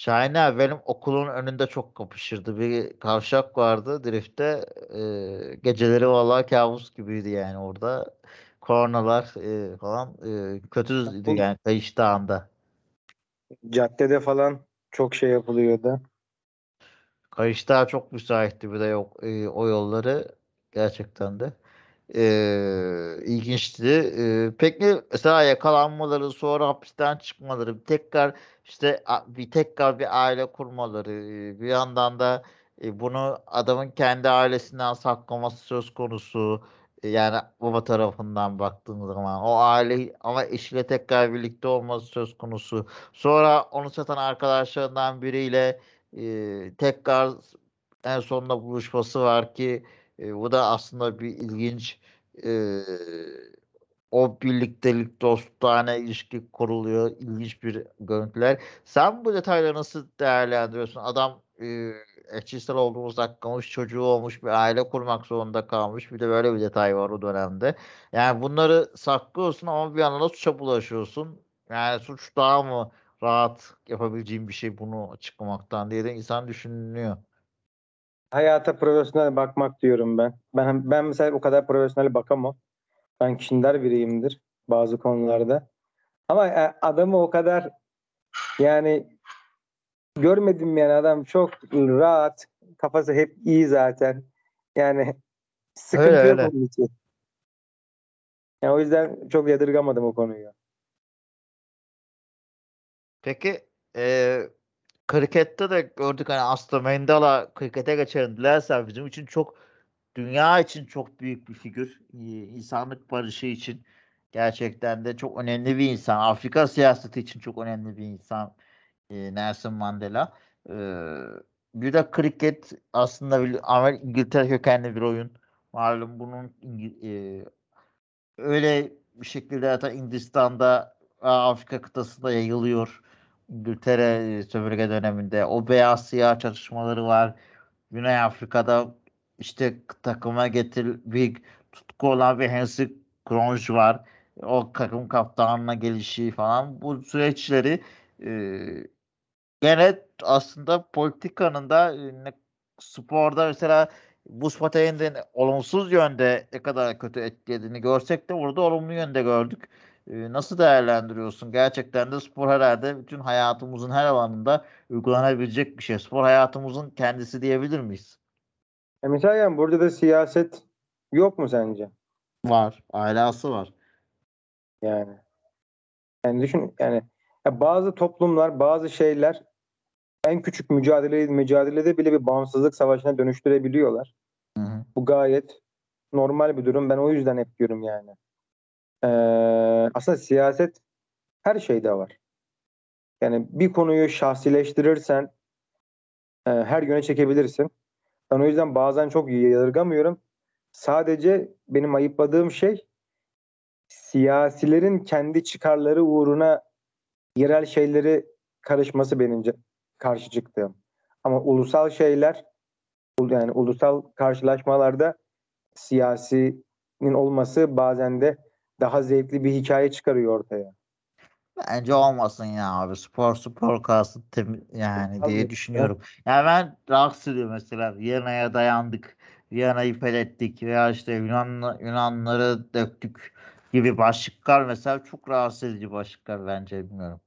Şahin abi benim okulun önünde çok kapışırdı. Bir kavşak vardı driftte. E, geceleri vallahi kabus gibiydi yani orada. Kornalar e, falan e, kötüydü yani kayış dağında. Caddede falan çok şey yapılıyordu. Kayış Dağı çok müsaitti bir de yok e, o yolları gerçekten de e, ilginçti. E, peki mesela yakalanmaları sonra hapisten çıkmaları tekrar işte bir tekrar bir aile kurmaları bir yandan da e, bunu adamın kendi ailesinden saklaması söz konusu. E, Yani baba tarafından baktığın zaman o aile ama eşiyle tekrar birlikte olması söz konusu. Sonra onu satan arkadaşlarından biriyle e, tekrar en sonunda buluşması var ki e, bu da aslında bir ilginç e, o birliktelik dostane ilişki kuruluyor. ilginç bir görüntüler. Sen bu detayları nasıl değerlendiriyorsun? Adam e, eşcinsel olduğunu saklamış, çocuğu olmuş, bir aile kurmak zorunda kalmış. Bir de böyle bir detay var o dönemde. Yani bunları saklıyorsun ama bir yandan da suça bulaşıyorsun. Yani suç daha mı rahat yapabileceğim bir şey bunu açıklamaktan diye de insan düşünüyor. Hayata profesyonel bakmak diyorum ben. Ben ben mesela o kadar profesyonel bakamam. Ben kişiler biriyimdir bazı konularda. Ama e, adamı o kadar yani görmedim yani adam çok rahat. Kafası hep iyi zaten. Yani sıkıntı Öyle, yok öyle. onun için. Yani o yüzden çok yadırgamadım o konuyu. Peki e, krikette de gördük hani aslında Mendala krikete geçelim dilersen bizim için çok dünya için çok büyük bir figür. İnsanlık barışı için gerçekten de çok önemli bir insan. Afrika siyaseti için çok önemli bir insan e, Nelson Mandela. E, bir de kriket aslında bir, İngiltere kökenli bir oyun. Malum bunun e, öyle bir şekilde zaten Hindistan'da Afrika kıtasında yayılıyor. İngiltere e, sömürge döneminde. O beyaz siyah çatışmaları var. Güney Afrika'da işte takıma getir bir tutku olan bir Hansi Cronje var. O takım kaptanına gelişi falan. Bu süreçleri e, gene aslında politikanın da e, sporda mesela buz pateninden olumsuz yönde ne kadar kötü etkilediğini görsek de burada olumlu yönde gördük. E, nasıl değerlendiriyorsun? Gerçekten de spor herhalde bütün hayatımızın her alanında uygulanabilecek bir şey. Spor hayatımızın kendisi diyebilir miyiz? E yani burada da siyaset yok mu sence? Var. Ailası var. Yani. Yani düşün yani ya bazı toplumlar, bazı şeyler en küçük mücadele mücadelede bile bir bağımsızlık savaşına dönüştürebiliyorlar. Hı hı. Bu gayet normal bir durum. Ben o yüzden hep diyorum yani. Ee, aslında siyaset her şeyde var. Yani bir konuyu şahsileştirirsen e, her yöne çekebilirsin. Ben o yüzden bazen çok yadırgamıyorum. Sadece benim ayıpladığım şey siyasilerin kendi çıkarları uğruna yerel şeyleri karışması benim karşı çıktığım. Ama ulusal şeyler yani ulusal karşılaşmalarda siyasinin olması bazen de daha zevkli bir hikaye çıkarıyor ortaya. Bence olmasın ya abi. Spor spor kalsın yani Tabii. diye düşünüyorum. Yani ben ediyorum mesela. Viyana'ya dayandık. Viyana'yı fethettik veya işte Yunan, Yunanları döktük gibi başlıklar mesela çok rahatsız edici başlıklar bence bilmiyorum.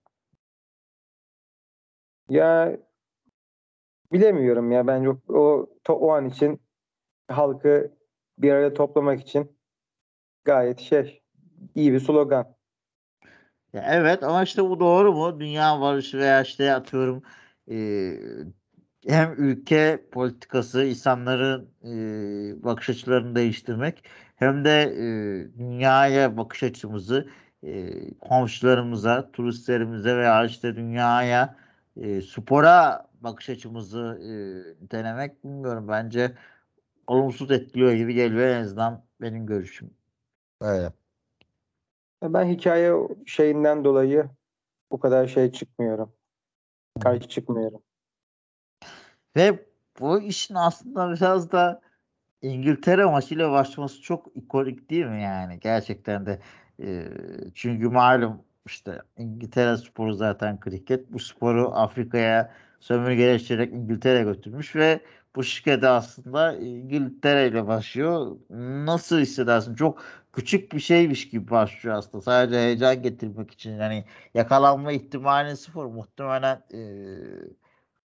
Ya bilemiyorum ya bence o o an için halkı bir araya toplamak için gayet şey iyi bir slogan. Ya evet ama işte bu doğru mu? Dünya barışı veya işte atıyorum e, hem ülke politikası insanların e, bakış açılarını değiştirmek hem de e, dünyaya bakış açımızı e, komşularımıza, turistlerimize veya işte dünyaya e, spora bakış açımızı e, denemek bilmiyorum. Bence olumsuz etkiliyor gibi geliyor en azından benim görüşüm. Öyle. Ben hikaye şeyinden dolayı bu kadar şey çıkmıyorum. Karşı çıkmıyorum. Ve bu işin aslında biraz da İngiltere maçıyla başlaması çok ikonik değil mi yani gerçekten de e, çünkü malum işte İngiltere sporu zaten kriket bu sporu Afrika'ya sömürgeleştirerek İngiltere götürmüş ve bu şirkete aslında İngiltere ile başlıyor. Nasıl hissedersin? Çok küçük bir şeymiş gibi başlıyor aslında. Sadece heyecan getirmek için. Yani yakalanma ihtimali sıfır. Muhtemelen e,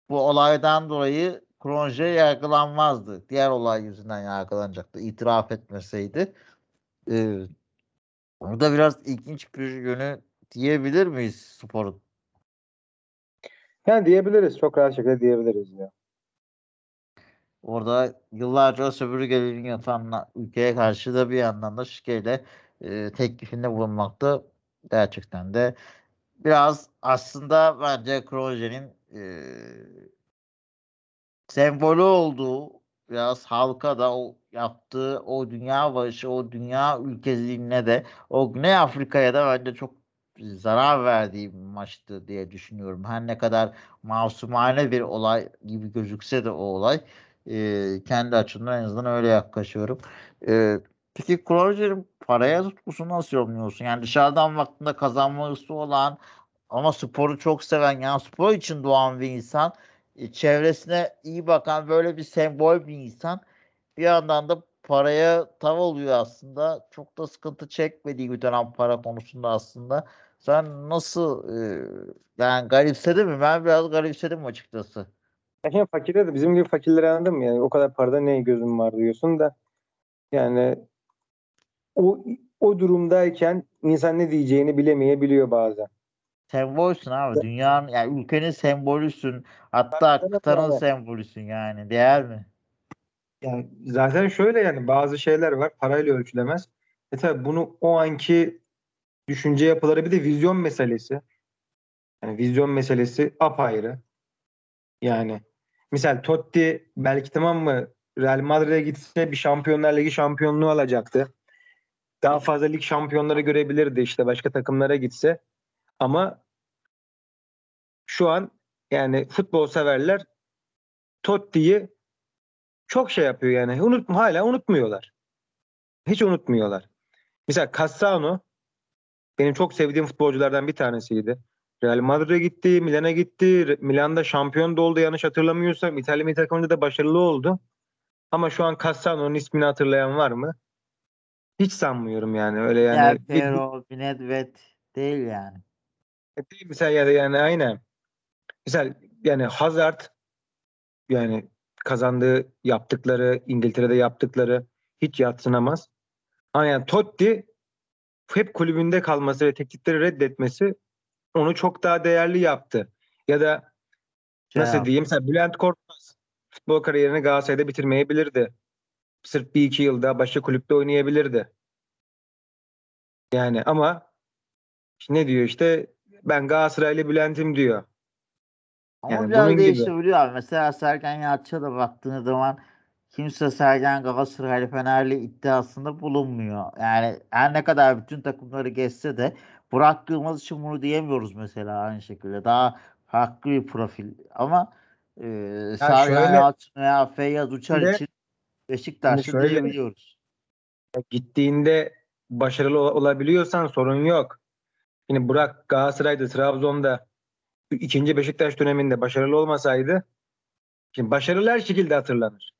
bu olaydan dolayı Kronje yargılanmazdı. Diğer olay yüzünden yargılanacaktı. İtiraf etmeseydi. E, da biraz ilginç bir yönü diyebilir miyiz sporun? Yani diyebiliriz. Çok rahat şekilde diyebiliriz ya. Orada yıllarca sömürgelerin yapan ülkeye karşı da bir yandan da şikeyle e, teklifinde bulunmakta gerçekten de biraz aslında bence Kroje'nin e, sembolü olduğu biraz halka da o yaptığı o dünya başı o dünya ülkeliğine de o Güney Afrika'ya da bence çok zarar verdiği bir maçtı diye düşünüyorum. Her ne kadar masumane bir olay gibi gözükse de o olay e, kendi açımdan en azından öyle yaklaşıyorum. E, peki Kroger'in paraya tutkusunu nasıl yorumluyorsun? Yani dışarıdan baktığında kazanma hırsı olan ama sporu çok seven yani spor için doğan bir insan e, çevresine iyi bakan böyle bir sembol bir insan bir yandan da paraya tav oluyor aslında. Çok da sıkıntı çekmediği bir dönem para konusunda aslında. Sen nasıl e, yani garipsedin mi? Ben biraz garipsedim açıkçası. Yani fakirde de bizim gibi fakirleri anladım yani o kadar parada ne gözüm var diyorsun da yani o o durumdayken insan ne diyeceğini bilemeyebiliyor bazen. Sembolsün abi. Dünyanın yani ülkenin sembolüsün. Hatta kıtanın sembolüsün yani. Değer mi? Yani zaten şöyle yani bazı şeyler var parayla ölçülemez. E tabi bunu o anki düşünce yapıları bir de vizyon meselesi. Yani vizyon meselesi apayrı. Yani misal Totti belki tamam mı Real Madrid'e gitse bir Şampiyonlar Ligi şampiyonluğu alacaktı. Daha fazla lig şampiyonları görebilirdi işte başka takımlara gitse. Ama şu an yani futbol severler Totti'yi çok şey yapıyor yani. Unut, hala unutmuyorlar. Hiç unutmuyorlar. Mesela Cassano benim çok sevdiğim futbolculardan bir tanesiydi. Real Madrid'e gitti, Milan'a gitti. Milan'da şampiyon da oldu yanlış hatırlamıyorsam. İtalya milli takımında da başarılı oldu. Ama şu an Cassano'nun ismini hatırlayan var mı? Hiç sanmıyorum yani. Öyle yani. Del Piero, Nedved değil yani. E, değil mesela ya da yani aynen. Mesela yani Hazard yani kazandığı yaptıkları İngiltere'de yaptıkları hiç yatsınamaz. Ama yani Totti hep kulübünde kalması ve teklifleri reddetmesi onu çok daha değerli yaptı. Ya da nasıl ya. diyeyim mesela Bülent Korkmaz futbol kariyerini Galatasaray'da bitirmeyebilirdi. Sırf bir iki yılda başka kulüpte oynayabilirdi. Yani ama ne diyor işte ben Galatasaraylı Bülent'im diyor. Ama yani biraz değişebiliyor abi. Mesela Sergen Yalçın'a da baktığınız zaman kimse Sergen Galatasaraylı Fenerli iddiasında bulunmuyor. Yani her ne kadar bütün takımları geçse de Burak Yılmaz için bunu diyemiyoruz mesela aynı şekilde. Daha farklı bir profil ama e, Sergen şöyle- Yalçın veya Feyyaz Uçar Şimdi- için Beşiktaş'ı diyebiliyoruz. Gittiğinde başarılı ol- olabiliyorsan sorun yok. Yine Burak Galatasaray'da, Trabzon'da ikinci Beşiktaş döneminde başarılı olmasaydı şimdi başarılı her şekilde hatırlanır.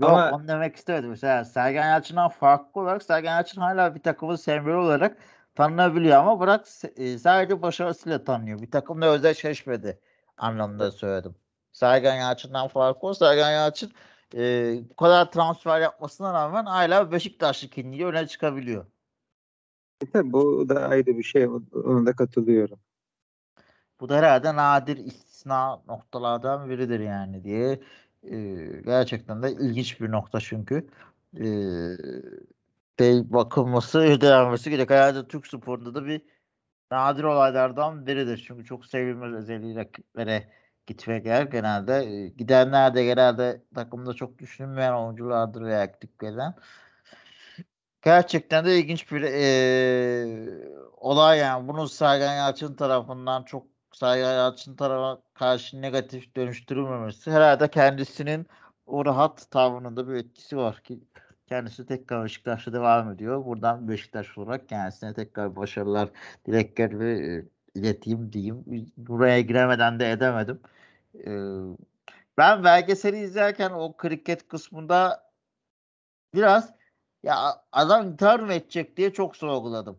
Yok Ama- onu demek istemedim. Mesela Sergen Yalçın'dan farklı olarak Sergen Yalçın hala bir takımın sembolü olarak tanınabiliyor ama bırak e, sadece başarısıyla tanınıyor. Bir takımla özdeşleşmedi anlamında söyledim. Sergen Yalçın'dan farklı. Sergen Yalçın e, bu kadar transfer yapmasına rağmen hala Beşiktaşlı kimliği öne çıkabiliyor. E bu da ayrı bir şey. Ona da katılıyorum. Bu da herhalde nadir istisna noktalardan biridir yani diye e, gerçekten de ilginç bir nokta çünkü e, şey bakılması, irdelenmesi gerek. Herhalde Türk sporunda da bir nadir olaylardan biridir. Çünkü çok sevilmez özelliği rakiplere gitmek yer genelde. E, gidenler de genelde takımda çok düşünülmeyen oyunculardır veya gidip gelen. Gerçekten de ilginç bir eee, olay yani. Bunu Sergen Yalçın tarafından çok Sergen Yalçın tarafa karşı negatif dönüştürülmemesi herhalde kendisinin o rahat tavrında bir etkisi var ki kendisi tekrar Beşiktaş'ta devam ediyor. Buradan Beşiktaş olarak kendisine tekrar başarılar, dilekler ve e, ileteyim diyeyim. Buraya giremeden de edemedim. Eee, ben belgeseli izlerken o kriket kısmında biraz ya adam intihar mı edecek diye çok sorguladım.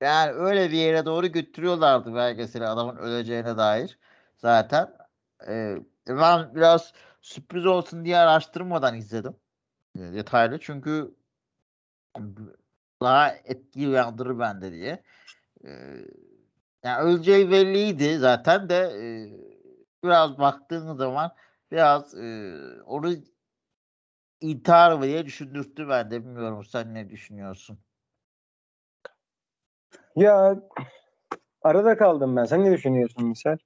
Yani öyle bir yere doğru götürüyorlardı belgeseli adamın öleceğine dair zaten. Ee, ben biraz sürpriz olsun diye araştırmadan izledim. e, detaylı çünkü daha etki uyandırır bende diye. Ee, yani öleceği belliydi zaten de e, biraz baktığın zaman biraz e, onu intihar diye düşündürttü ben de bilmiyorum sen ne düşünüyorsun? Ya arada kaldım ben. Sen ne düşünüyorsun misal?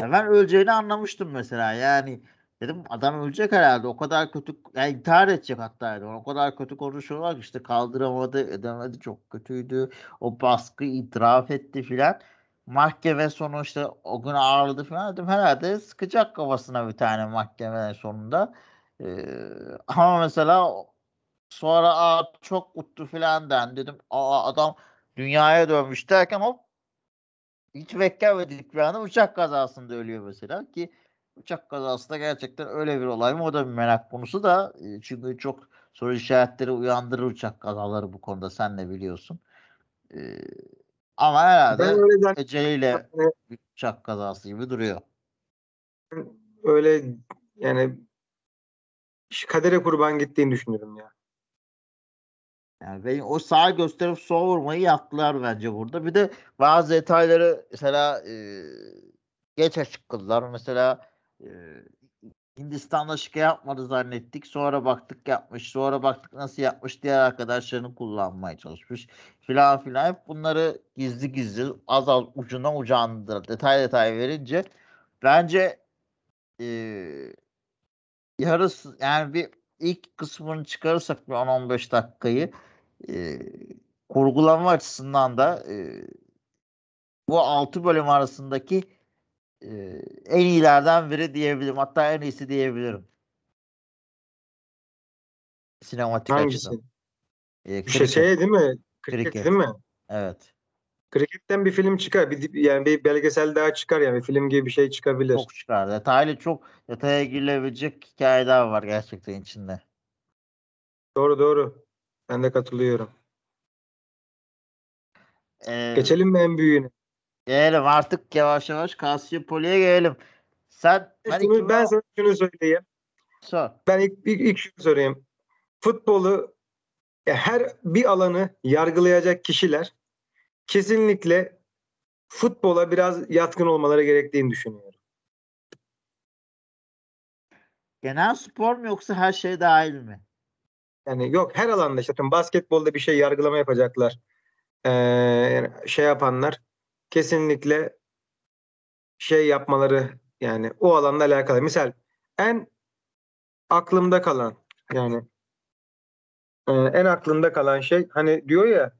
Ya ben öleceğini anlamıştım mesela. Yani dedim adam ölecek herhalde. O kadar kötü yani intihar edecek hatta o kadar kötü konuşuyorlar ki işte kaldıramadı edemedi. Çok kötüydü. O baskı itiraf etti filan. Mahkeme sonu işte o gün ağırladı filan. Dedim herhalde sıkacak kafasına bir tane mahkeme sonunda. Ee, ama mesela sonra çok mutlu filan. den dedim Aa, adam dünyaya dönmüş derken hop hiç beklemedik bir anda uçak kazasında ölüyor mesela ki uçak kazası da gerçekten öyle bir olay mı o da bir merak konusu da e, çünkü çok soru işaretleri uyandırır uçak kazaları bu konuda sen de biliyorsun. Ee, ama herhalde eceliyle uçak kazası gibi duruyor. öyle yani kadere kurban gittiğini düşünüyorum ya. Yani o sağ gösterip sol vurmayı yaptılar bence burada. Bir de bazı detayları mesela e, geç açıkladılar. Mesela e, Hindistan'da şike yapmadı zannettik. Sonra baktık yapmış. Sonra baktık nasıl yapmış. Diğer arkadaşlarını kullanmaya çalışmış. Filan filan. Hep bunları gizli gizli az az ucundan ucağında detay detay verince bence e, yarısı yani bir ilk kısmını çıkarırsak bir 10-15 dakikayı e, kurgulama açısından da e, bu 6 bölüm arasındaki e, en iyilerden biri diyebilirim. Hatta en iyisi diyebilirim. Sinematik Hangisi? açıdan. E, Bir şey, kriket. şey değil mi? Kriket Kriket. değil mi? Evet. Kriketten bir film çıkar. Bir, yani bir belgesel daha çıkar yani. Bir film gibi bir şey çıkabilir. Çok çıkar. Detaylı çok detaya girilebilecek hikayeler var gerçekten içinde. Doğru doğru. Ben de katılıyorum. Ee, Geçelim mi en büyüğüne? Gelelim artık yavaş yavaş Cassiopoli'ye gelelim. Sen ben, Şunu- 2010 ben sana şunu söyleyeyim. Sor. Ben ilk, ilk, ilk şunu sorayım. Futbolu ya her bir alanı yargılayacak kişiler kesinlikle futbola biraz yatkın olmaları gerektiğini düşünüyorum. Genel spor mu yoksa her şey dahil mi? Yani yok her alanda işte basketbolda bir şey yargılama yapacaklar. Ee, yani şey yapanlar kesinlikle şey yapmaları yani o alanla alakalı. Misal en aklımda kalan yani e, en aklımda kalan şey hani diyor ya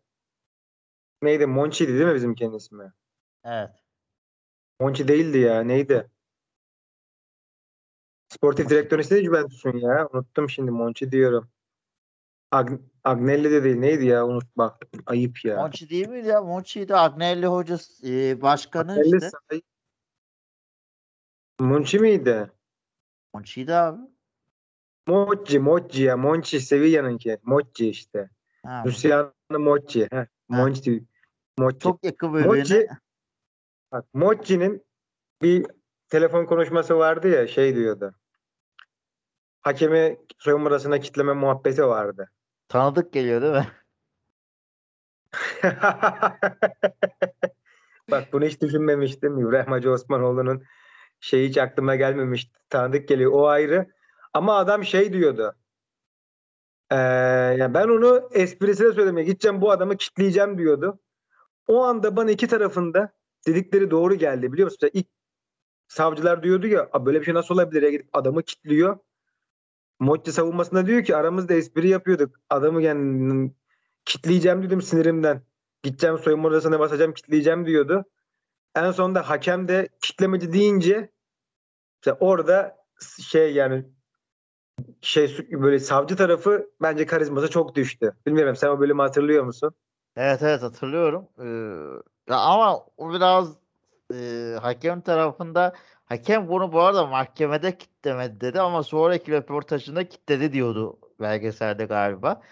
neydi Monchi'di değil mi bizim kendi ismi? Evet. Monchi değildi ya neydi? Sportif direktör istedi Juventus'un ya. Unuttum şimdi Monchi diyorum. Ag Agnelli de değil. Neydi ya? Unut bak. Ayıp ya. Monchi değil miydi ya? Monchi'ydi. Agnelli hoca e, başkanı Agnelli işte. say- Monchi miydi? Monchi'ydi abi. Mochi, Mochi ya. Monchi Sevilla'nınki. Mochi işte. Ha, Luciano Mochi. Heh, Monchi. Mochi. çok yakın birbirine. Mochi bak Mochi'nin bir telefon konuşması vardı ya şey diyordu. Hakemi soyunma odasına kitleme muhabbeti vardı. Tanıdık geliyor değil mi? [laughs] Bak bunu hiç düşünmemiştim. İbrahim Hacı Osmanoğlu'nun şey hiç aklıma gelmemişti. Tanıdık geliyor. O ayrı. Ama adam şey diyordu. Ee, yani ben onu esprisine söylemeye gideceğim bu adamı kitleyeceğim diyordu. O anda bana iki tarafında dedikleri doğru geldi biliyor musun? İlk savcılar diyordu ya "Aa, böyle bir şey nasıl olabilir ya gidip adamı kitliyor. Motti savunmasında diyor ki aramızda espri yapıyorduk. Adamı yani kitleyeceğim dedim sinirimden. Gideceğim soyunma odasına basacağım kitleyeceğim diyordu. En sonunda hakem de kitlemeci deyince işte orada şey yani şey böyle savcı tarafı bence karizması çok düştü. Bilmiyorum sen o bölümü hatırlıyor musun? Evet evet hatırlıyorum. Ee, ama o biraz e, hakem tarafında hakem bunu bu arada mahkemede kitlemedi dedi ama sonraki röportajında kitledi diyordu belgeselde galiba.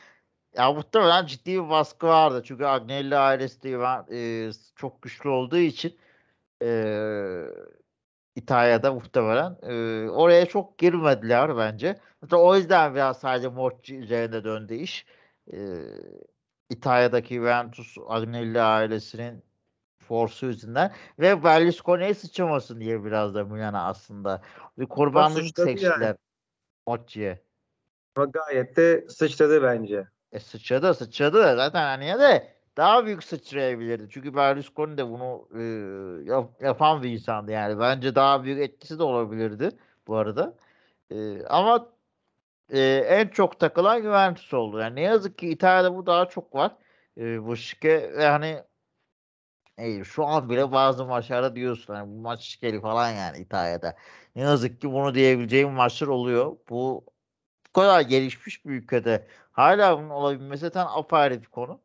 Ya muhtemelen ciddi bir baskı vardı. Çünkü Agnelli ailesi de e, çok güçlü olduğu için e, İtalya'da muhtemelen e, oraya çok girmediler bence. Hatta o yüzden biraz sadece Mochi üzerinde döndü iş. E, İtalya'daki Juventus Agnelli ailesinin forsu yüzünden ve Berlusconi'ye sıçramasın diye biraz da Milan'a aslında. Bir kurbanlık sıçradı yani. seçtiler Mochi'ye. Ama gayet de sıçradı bence. E sıçradı sıçradı da zaten hani de daha büyük sıçrayabilirdi. Çünkü Berlusconi de bunu e, yap- yapan bir insandı yani. Bence daha büyük etkisi de olabilirdi bu arada. E, ama e, en çok takılan Juventus oldu. Yani ne yazık ki İtalya'da bu daha çok var. E, bu şike ve hani e, şu an bile bazı maçlarda diyorsun hani bu maç şikeli falan yani İtalya'da. Ne yazık ki bunu diyebileceğim maçlar oluyor. Bu bu kadar gelişmiş bir ülkede hala bunun olabilmesi zaten apayrı bir konu.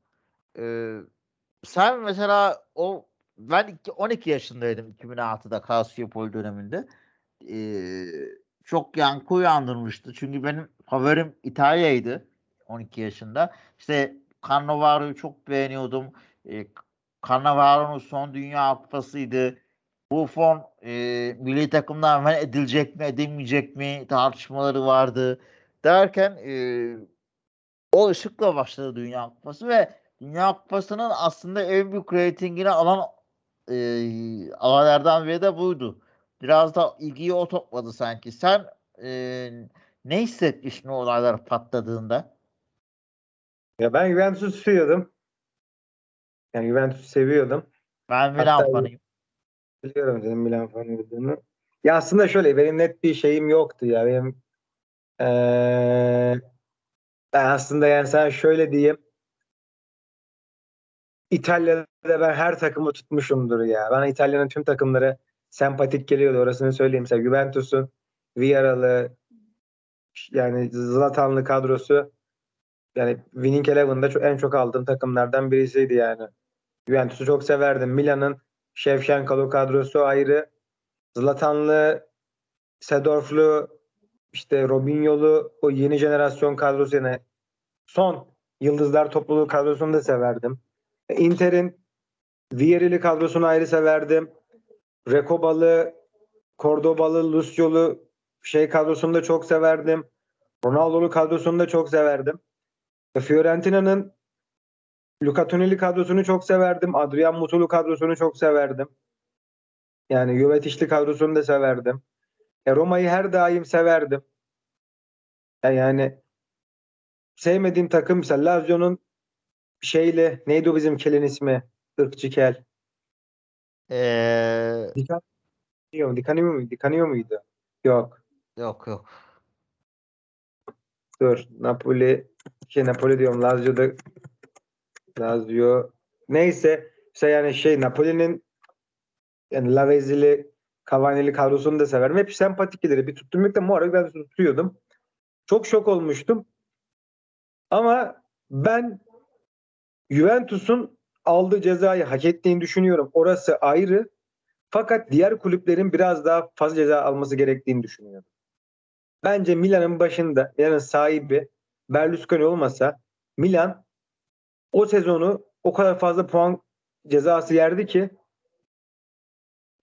Ee, sen mesela o ben iki- 12 yaşındaydım 2006'da Kasyopol döneminde. Ee, çok yankı uyandırmıştı. Çünkü benim favorim İtalya'ydı 12 yaşında. İşte Cannavaro'yu çok beğeniyordum. Ee, Cannavaro'nun son Dünya Kupası'ydı. Buffon e, milli takımdan men edilecek mi edilmeyecek mi tartışmaları vardı. Derken e, o ışıkla başladı Dünya Kupası ve Dünya Kupası'nın aslında en büyük reytingini alan e, alanlardan biri de buydu. Biraz da ilgiyi o topladı sanki. Sen e, ne hissetmiştin o olaylar patladığında? Ya ben Juventus'u seviyordum. Yani Juventus'u seviyordum. Ben Milan fanıyım. Biliyorum senin Milan fanı olduğunu. Ya aslında şöyle benim net bir şeyim yoktu ya. Benim eee, ben aslında yani sen şöyle diyeyim. İtalya'da ben her takımı tutmuşumdur ya. Bana İtalya'nın tüm takımları sempatik geliyordu. Orasını söyleyeyim. Mesela Juventus'un Villarreal'ı yani Zlatan'lı kadrosu yani Winning Eleven'da çok, en çok aldığım takımlardan birisiydi yani. Juventus'u çok severdim. Milan'ın Shevchenko'lu kadrosu ayrı. Zlatan'lı, Sedorf'lu, işte Robinho'lu o yeni jenerasyon kadrosu yani son yıldızlar topluluğu kadrosunu da severdim. Inter'in Vieri'li kadrosunu ayrı severdim. Recobalı, Cordobalı, Luciolu şey kadrosunu da çok severdim. Ronaldo'lu kadrosunu da çok severdim. Fiorentina'nın Luca Tonelli kadrosunu çok severdim. Adrian Mutulu kadrosunu çok severdim. Yani Jovetic'li kadrosunu da severdim. E, Roma'yı her daim severdim. E, yani sevmediğim takım mesela Lazio'nun şeyle neydi o bizim kelin ismi? Irkçı kel. Ee, Di Canio, Di Canio muydu? Di Canio muydu? Yok. yok yok. Dur. Napoli şey Napoli diyorum. Lazio'da Lazio neyse işte yani şey Napoli'nin yani Lavezzi'li Cavani'li kadrosunu da severim. Hep sempatikleri. Bir tuttum yok da Muharrek ben tutuyordum. Çok şok olmuştum. Ama ben Juventus'un aldığı cezayı hak ettiğini düşünüyorum. Orası ayrı. Fakat diğer kulüplerin biraz daha fazla ceza alması gerektiğini düşünüyorum. Bence Milan'ın başında, Milan'ın sahibi Berlusconi olmasa Milan o sezonu o kadar fazla puan cezası yerdi ki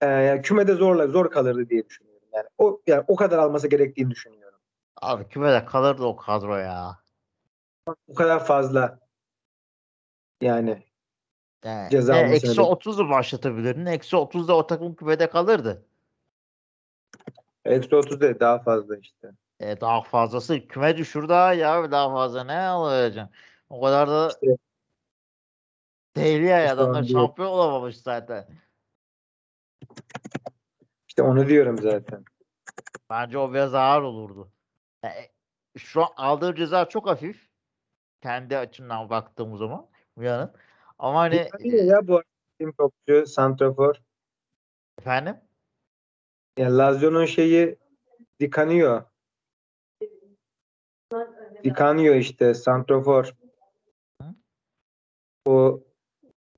e, kümede zorla zor kalırdı diye düşünüyorum. Yani o yani o kadar alması gerektiğini düşünüyorum. Abi kümede kalırdı o kadro ya. O kadar fazla yani Yani Ceza almasına eksi da- 30'u başlatabilirdin. Eksi 30'da o takım kümede kalırdı. eksi 30 değil daha fazla işte. E, daha fazlası küme düşür daha ya daha fazla ne alacaksın? O kadar da İşte- değil ya adamlar şampiyon olamamış zaten. İşte onu diyorum zaten. Bence o biraz ağır olurdu. Yani, e, şu an aldığı ceza çok hafif. Kendi açımdan baktığım zaman Milan'ın. Ama hani Dikkat ya bu tim topçu Santrafor. efendim Yani Lazio'nun şeyi Di Canio. Di Canio işte Santrafor. Hı? O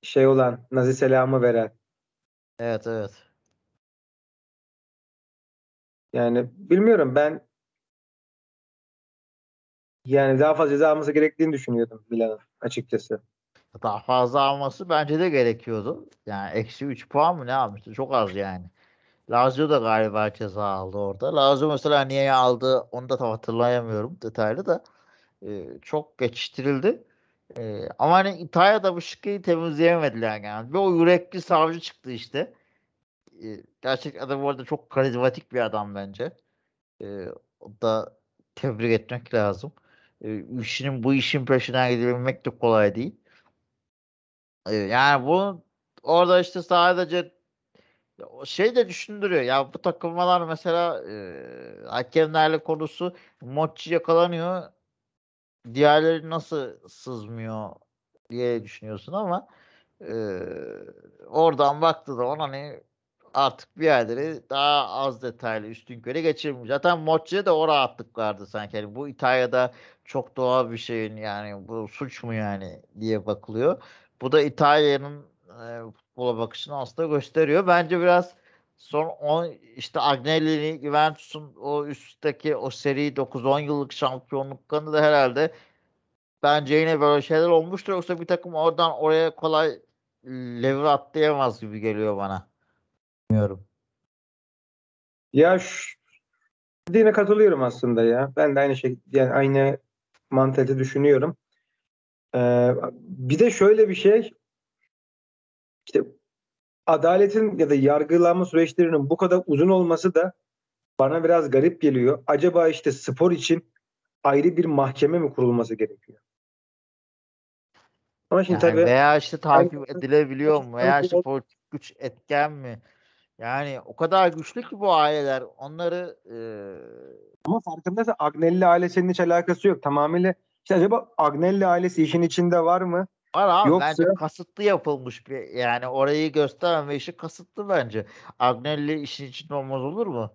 şey olan Nazi selamı veren. evet evet. Yani bilmiyorum ben yani daha fazla ceza alması gerektiğini düşünüyordum Milan'ın açıkçası. Daha fazla alması bence de gerekiyordu. Yani eksi 3 puan mı ne almıştı? Çok az yani. Lazio da galiba ceza aldı orada. Lazio mesela niye aldı onu da tam hatırlayamıyorum detaylı da. Ee, çok geçiştirildi. Ee, ama hani İtalya'da bu şıkkıyı temizleyemediler yani. Ve o yürekli savcı çıktı işte. Ee, gerçek adam bu arada çok karizmatik bir adam bence. Ee, o da tebrik etmek lazım. Ee, işinin bu işin peşinden gidebilmek de kolay değil. Ee, yani bu orada işte sadece şey de düşündürüyor. Ya bu takılmalar mesela e, hakemlerle konusu Mochi yakalanıyor. Diğerleri nasıl sızmıyor diye düşünüyorsun ama e, oradan baktığı zaman hani artık bir yerleri daha az detaylı üstün köre geçirmiyor. Zaten Mochi'de de o rahatlık vardı sanki. Yani bu İtalya'da çok doğal bir şeyin yani bu suç mu yani diye bakılıyor. Bu da İtalya'nın e, futbola bakışını aslında gösteriyor. Bence biraz son 10 işte Agnelli'nin Juventus'un o üstteki o seri 9-10 yıllık şampiyonluklarını da herhalde bence yine böyle şeyler olmuştur. Yoksa bir takım oradan oraya kolay lever atlayamaz gibi geliyor bana. Bilmiyorum. Ya şu dediğine katılıyorum aslında ya. Ben de aynı şey yani aynı mantalite düşünüyorum. Ee, bir de şöyle bir şey işte adaletin ya da yargılama süreçlerinin bu kadar uzun olması da bana biraz garip geliyor. Acaba işte spor için ayrı bir mahkeme mi kurulması gerekiyor? Ama şimdi Yani tabii veya işte takip edilebiliyor mu? Veya işte politik güç etken mi? Yani o kadar güçlü ki bu aileler. Onları eee ama farkındaysa Agnelli ailesinin hiç alakası yok. Tamamıyla işte acaba Agnelli ailesi işin içinde var mı? Var abi Yoksa- bence kasıtlı yapılmış bir yani orayı göstermeme işi kasıtlı bence. Agnelli işin içinde olmaz olur mu?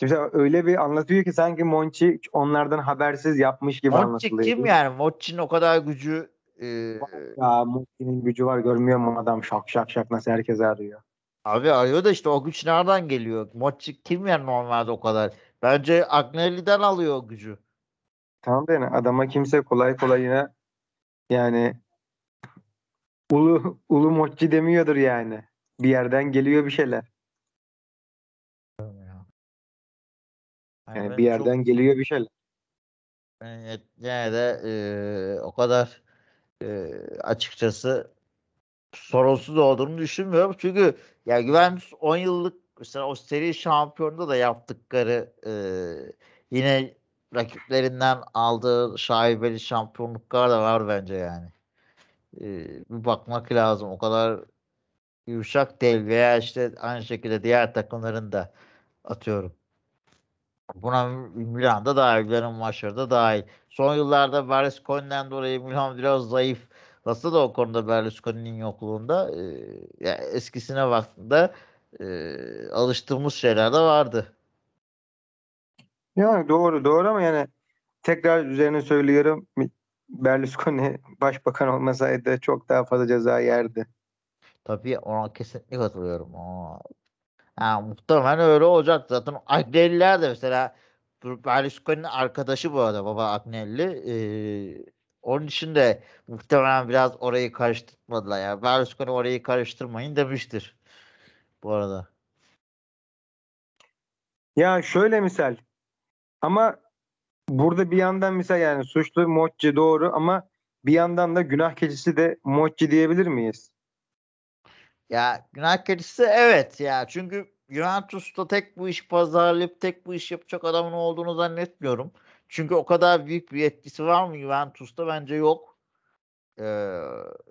Şimdi öyle bir anlatıyor ki sanki Monchi onlardan habersiz yapmış gibi Mochi anlatılıyor. kim yani? Mochi'nin o kadar gücü e, Ya Monchi'nin gücü var görmüyor mu adam şak şak şak nasıl herkes arıyor. abi arıyor da işte o güç nereden geliyor? Mochi kim yani normalde o kadar? Bence Agnelli'den alıyor o gücü. Tamam da yani adama kimse kolay kolay yine yani ulu ulu Monchi demiyordur yani. Bir yerden geliyor bir şeyler. Yani Yani bir çok- yerden geliyor bir şeyler. Ben yet- yine de eee, o kadar eee, açıkçası sorunsuz olduğunu düşünmüyorum. Çünkü ya Juventus 10 yıllık mesela o seri şampiyonunda da yaptıkları eee, yine rakiplerinden aldığı şaibeli şampiyonluklar da var bence yani. Eee, bir bakmak lazım. O kadar yumuşak değil veya işte aynı şekilde diğer takımların da atıyorum. Buna Milan da dahil, Milan'ın maçları da dahil. Son yıllarda Berlusconi'den dolayı Milan biraz zayıf. Nasıl da o konuda Berlusconi'nin yokluğunda e, ya eskisine baktığında e, alıştığımız şeyler de vardı. Yani doğru doğru ama yani tekrar üzerine söylüyorum Berlusconi [laughs] başbakan olmasaydı çok daha fazla ceza yerdi. Tabii ona kesinlikle katılıyorum. Aa. Yani muhtemelen öyle olacak zaten. Agnelliler de mesela Berlusconi'nin arkadaşı bu arada baba Agnelli. Ee, onun için de muhtemelen biraz orayı karıştırmadılar. Yani Berlusconi orayı karıştırmayın demiştir. Bu arada. Ya şöyle misal ama burada bir yandan misal yani suçlu Mochi doğru ama bir yandan da günah keçisi de Mochi diyebilir miyiz? Ya günah keçisi evet ya çünkü Juventus'ta tek bu iş pazarlayıp tek bu iş yapacak adamın olduğunu zannetmiyorum. Çünkü o kadar büyük bir etkisi var mı Juventus'ta? Bence yok. Ee,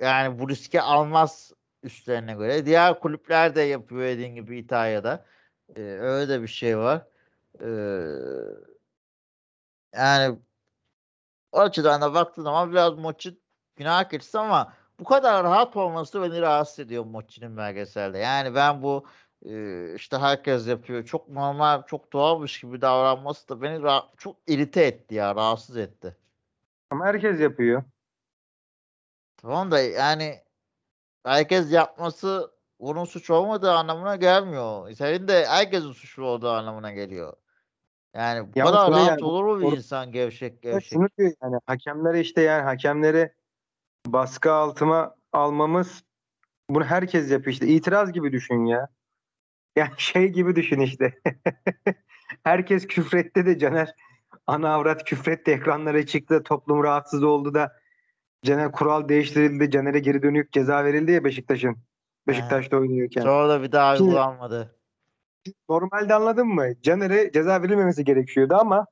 yani bu riski almaz üstlerine göre. Diğer kulüpler de yapıyor dediğin gibi İtalya'da. Ee, öyle de bir şey var. Ee, yani o açıdan da baktığın zaman biraz maçı günah keçisi ama bu kadar rahat olması beni rahatsız ediyor Mochi'nin belgeselde. Yani ben bu işte herkes yapıyor. Çok normal, çok doğalmış gibi davranması da beni ra- çok irite etti ya, rahatsız etti. Ama herkes yapıyor. Tamam da yani herkes yapması onun suç olmadığı anlamına gelmiyor. Senin de herkesin suçlu olduğu anlamına geliyor. Yani bu Ya kadar rahat yani, olur mu bir or- insan gevşek gevşek? şunu diyor yani hakemlere işte yani hakemleri baskı altıma almamız bunu herkes yapıyor işte itiraz gibi düşün ya. [laughs] Yani şey gibi düşün işte. [laughs] herkes küfretti de Caner ana avrat küfretti ekranlara çıktı toplum rahatsız oldu da Caner kural değiştirildi Caner'e geri dönük ceza verildi ya Beşiktaş'ın. Beşiktaş'ta oynuyorken. Sonra da bir daha uygulanmadı. Normalde anladın mı? Caner'e ceza verilmemesi gerekiyordu ama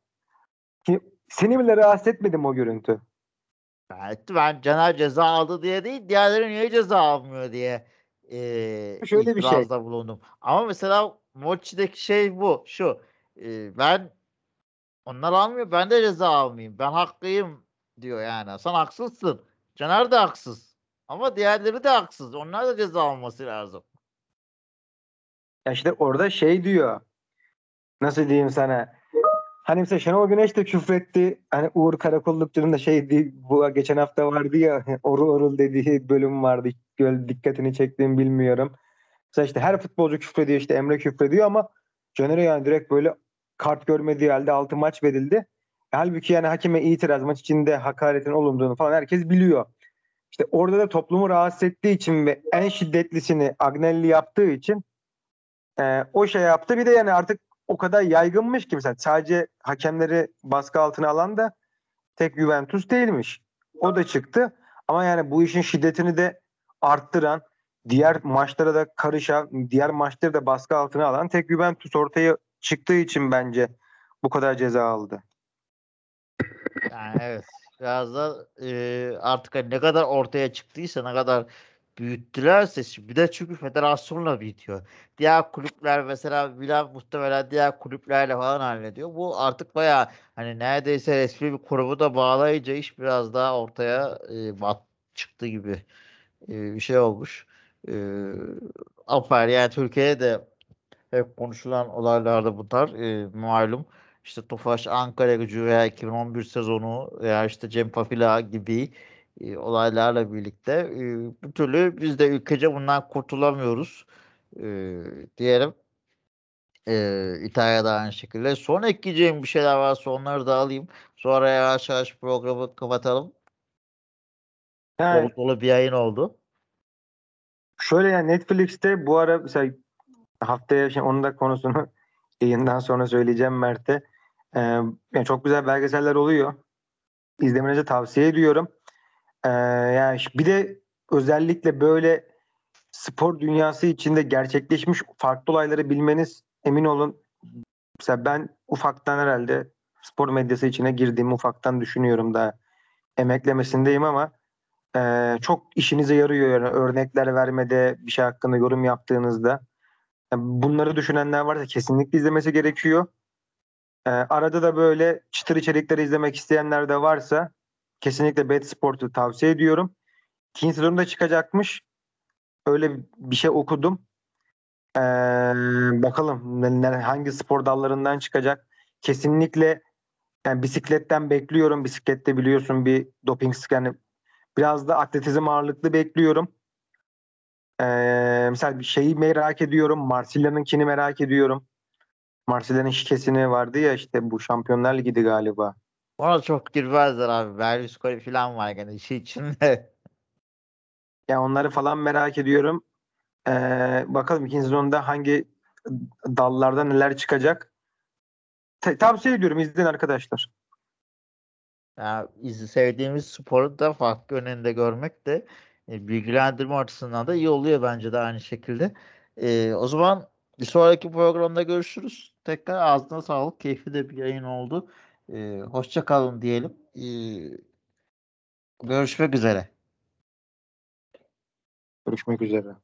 ki- seni bile rahatsız etmedim o görüntü. Evet, ben Caner ceza aldı diye değil, diğerleri niye ceza almıyor diye e, Şöyle bir şey. bulundum. Ama mesela Mochi'deki şey bu, şu. e, ben onlar almıyor, ben de ceza almayayım. Ben haklıyım diyor yani. Sen haksızsın. Caner de haksız. Ama diğerleri de haksız. Onlar da ceza alması lazım. Ya işte orada şey diyor. Nasıl diyeyim sana? Hani mesela Şenol Güneş de küfretti. Hani Uğur Karakollukçu'nun da şey bu geçen hafta vardı ya [laughs] orul orul dediği bölüm vardı. Göl dikkatini çektiğimi bilmiyorum. Mesela işte her futbolcu küfrediyor işte Emre küfrediyor ama Caner'e yani direkt böyle kart görmediği halde altı maç verildi. Halbuki yani hakeme itiraz maç içinde hakaretin olunduğunu falan herkes biliyor. İşte orada da toplumu rahatsız ettiği için ve en şiddetlisini Agnelli yaptığı için e, o şey yaptı. Bir de yani artık o kadar yaygınmış ki mesela sadece hakemleri baskı altına alan da tek Juventus değilmiş. O da çıktı. Ama yani bu işin şiddetini de arttıran, diğer maçlara da karışan, diğer maçları da baskı altına alan tek Juventus ortaya çıktığı için bence bu kadar ceza aldı. Yani evet. Biraz da e, artık hani ne kadar ortaya çıktıysa ne kadar büyüttülerse şimdi de çünkü federasyonla büyütüyor. Diğer kulüpler mesela Milan muhtemelen diğer kulüplerle falan hallediyor. Bu artık bayağı hani neredeyse resmi bir kurumu da bağlayınca iş biraz daha ortaya e, bat çıktı gibi e, bir şey olmuş. E, afer yani Türkiye'de de hep konuşulan olaylarda bunlar e, malum. İşte Tofaş Ankara gücü veya 2011 sezonu veya işte Cem Papila gibi e, olaylarla birlikte e, bir türlü biz de ülkece bundan kurtulamıyoruz e, diyelim. E, İtalya'da aynı şekilde. Son ekleyeceğim bir şeyler varsa onları da alayım. Sonra yavaş yavaş programı kapatalım. Yani Dolu dolu bir yayın oldu. Şöyle yani Netflix'te bu ara mesela haftaya şimdi onun da konusunu [laughs] yayından sonra söyleyeceğim Mert'e. Ee, yani çok güzel belgeseller oluyor. İzlemenizi tavsiye ediyorum. Ee, yani bir de özellikle böyle spor dünyası içinde gerçekleşmiş farklı olayları bilmeniz emin olun. Mesela ben ufaktan herhalde spor medyası içine girdiğimi ufaktan düşünüyorum da emeklemesindeyim ama ee, çok işinize yarıyor yani örnekler vermede bir şey hakkında yorum yaptığınızda. Yani bunları düşünenler varsa kesinlikle izlemesi gerekiyor. Ee, arada da böyle çıtır içerikleri izlemek isteyenler de varsa kesinlikle Bet Sport'u tavsiye ediyorum. İkinci sezonda çıkacakmış. Öyle bir şey okudum. Ee, bakalım hangi spor dallarından çıkacak. Kesinlikle yani bisikletten bekliyorum. Bisiklette biliyorsun bir doping yani biraz da atletizm ağırlıklı bekliyorum. Ee, mesela bir şeyi merak ediyorum. Marsilya'nınkini merak ediyorum. Marsilya'nın şikesini vardı ya işte bu Şampiyonlar Ligi'di galiba. Ona çok girmezler abi. Berlusconi falan var gene işi içinde. [laughs] Yani onları falan merak ediyorum. Ee, bakalım ikinci sezonda hangi dallarda neler çıkacak. Ta- tavsiye ediyorum izleyin arkadaşlar. Yani iz- sevdiğimiz sporu da farklı yönünde görmek de e, bilgilendirme açısından da iyi oluyor bence de aynı şekilde. E, o zaman bir sonraki programda görüşürüz. Tekrar ağzına sağlık. Keyifli de bir yayın oldu. E, hoşça kalın diyelim. E, görüşmek üzere. Görüşmek üzere.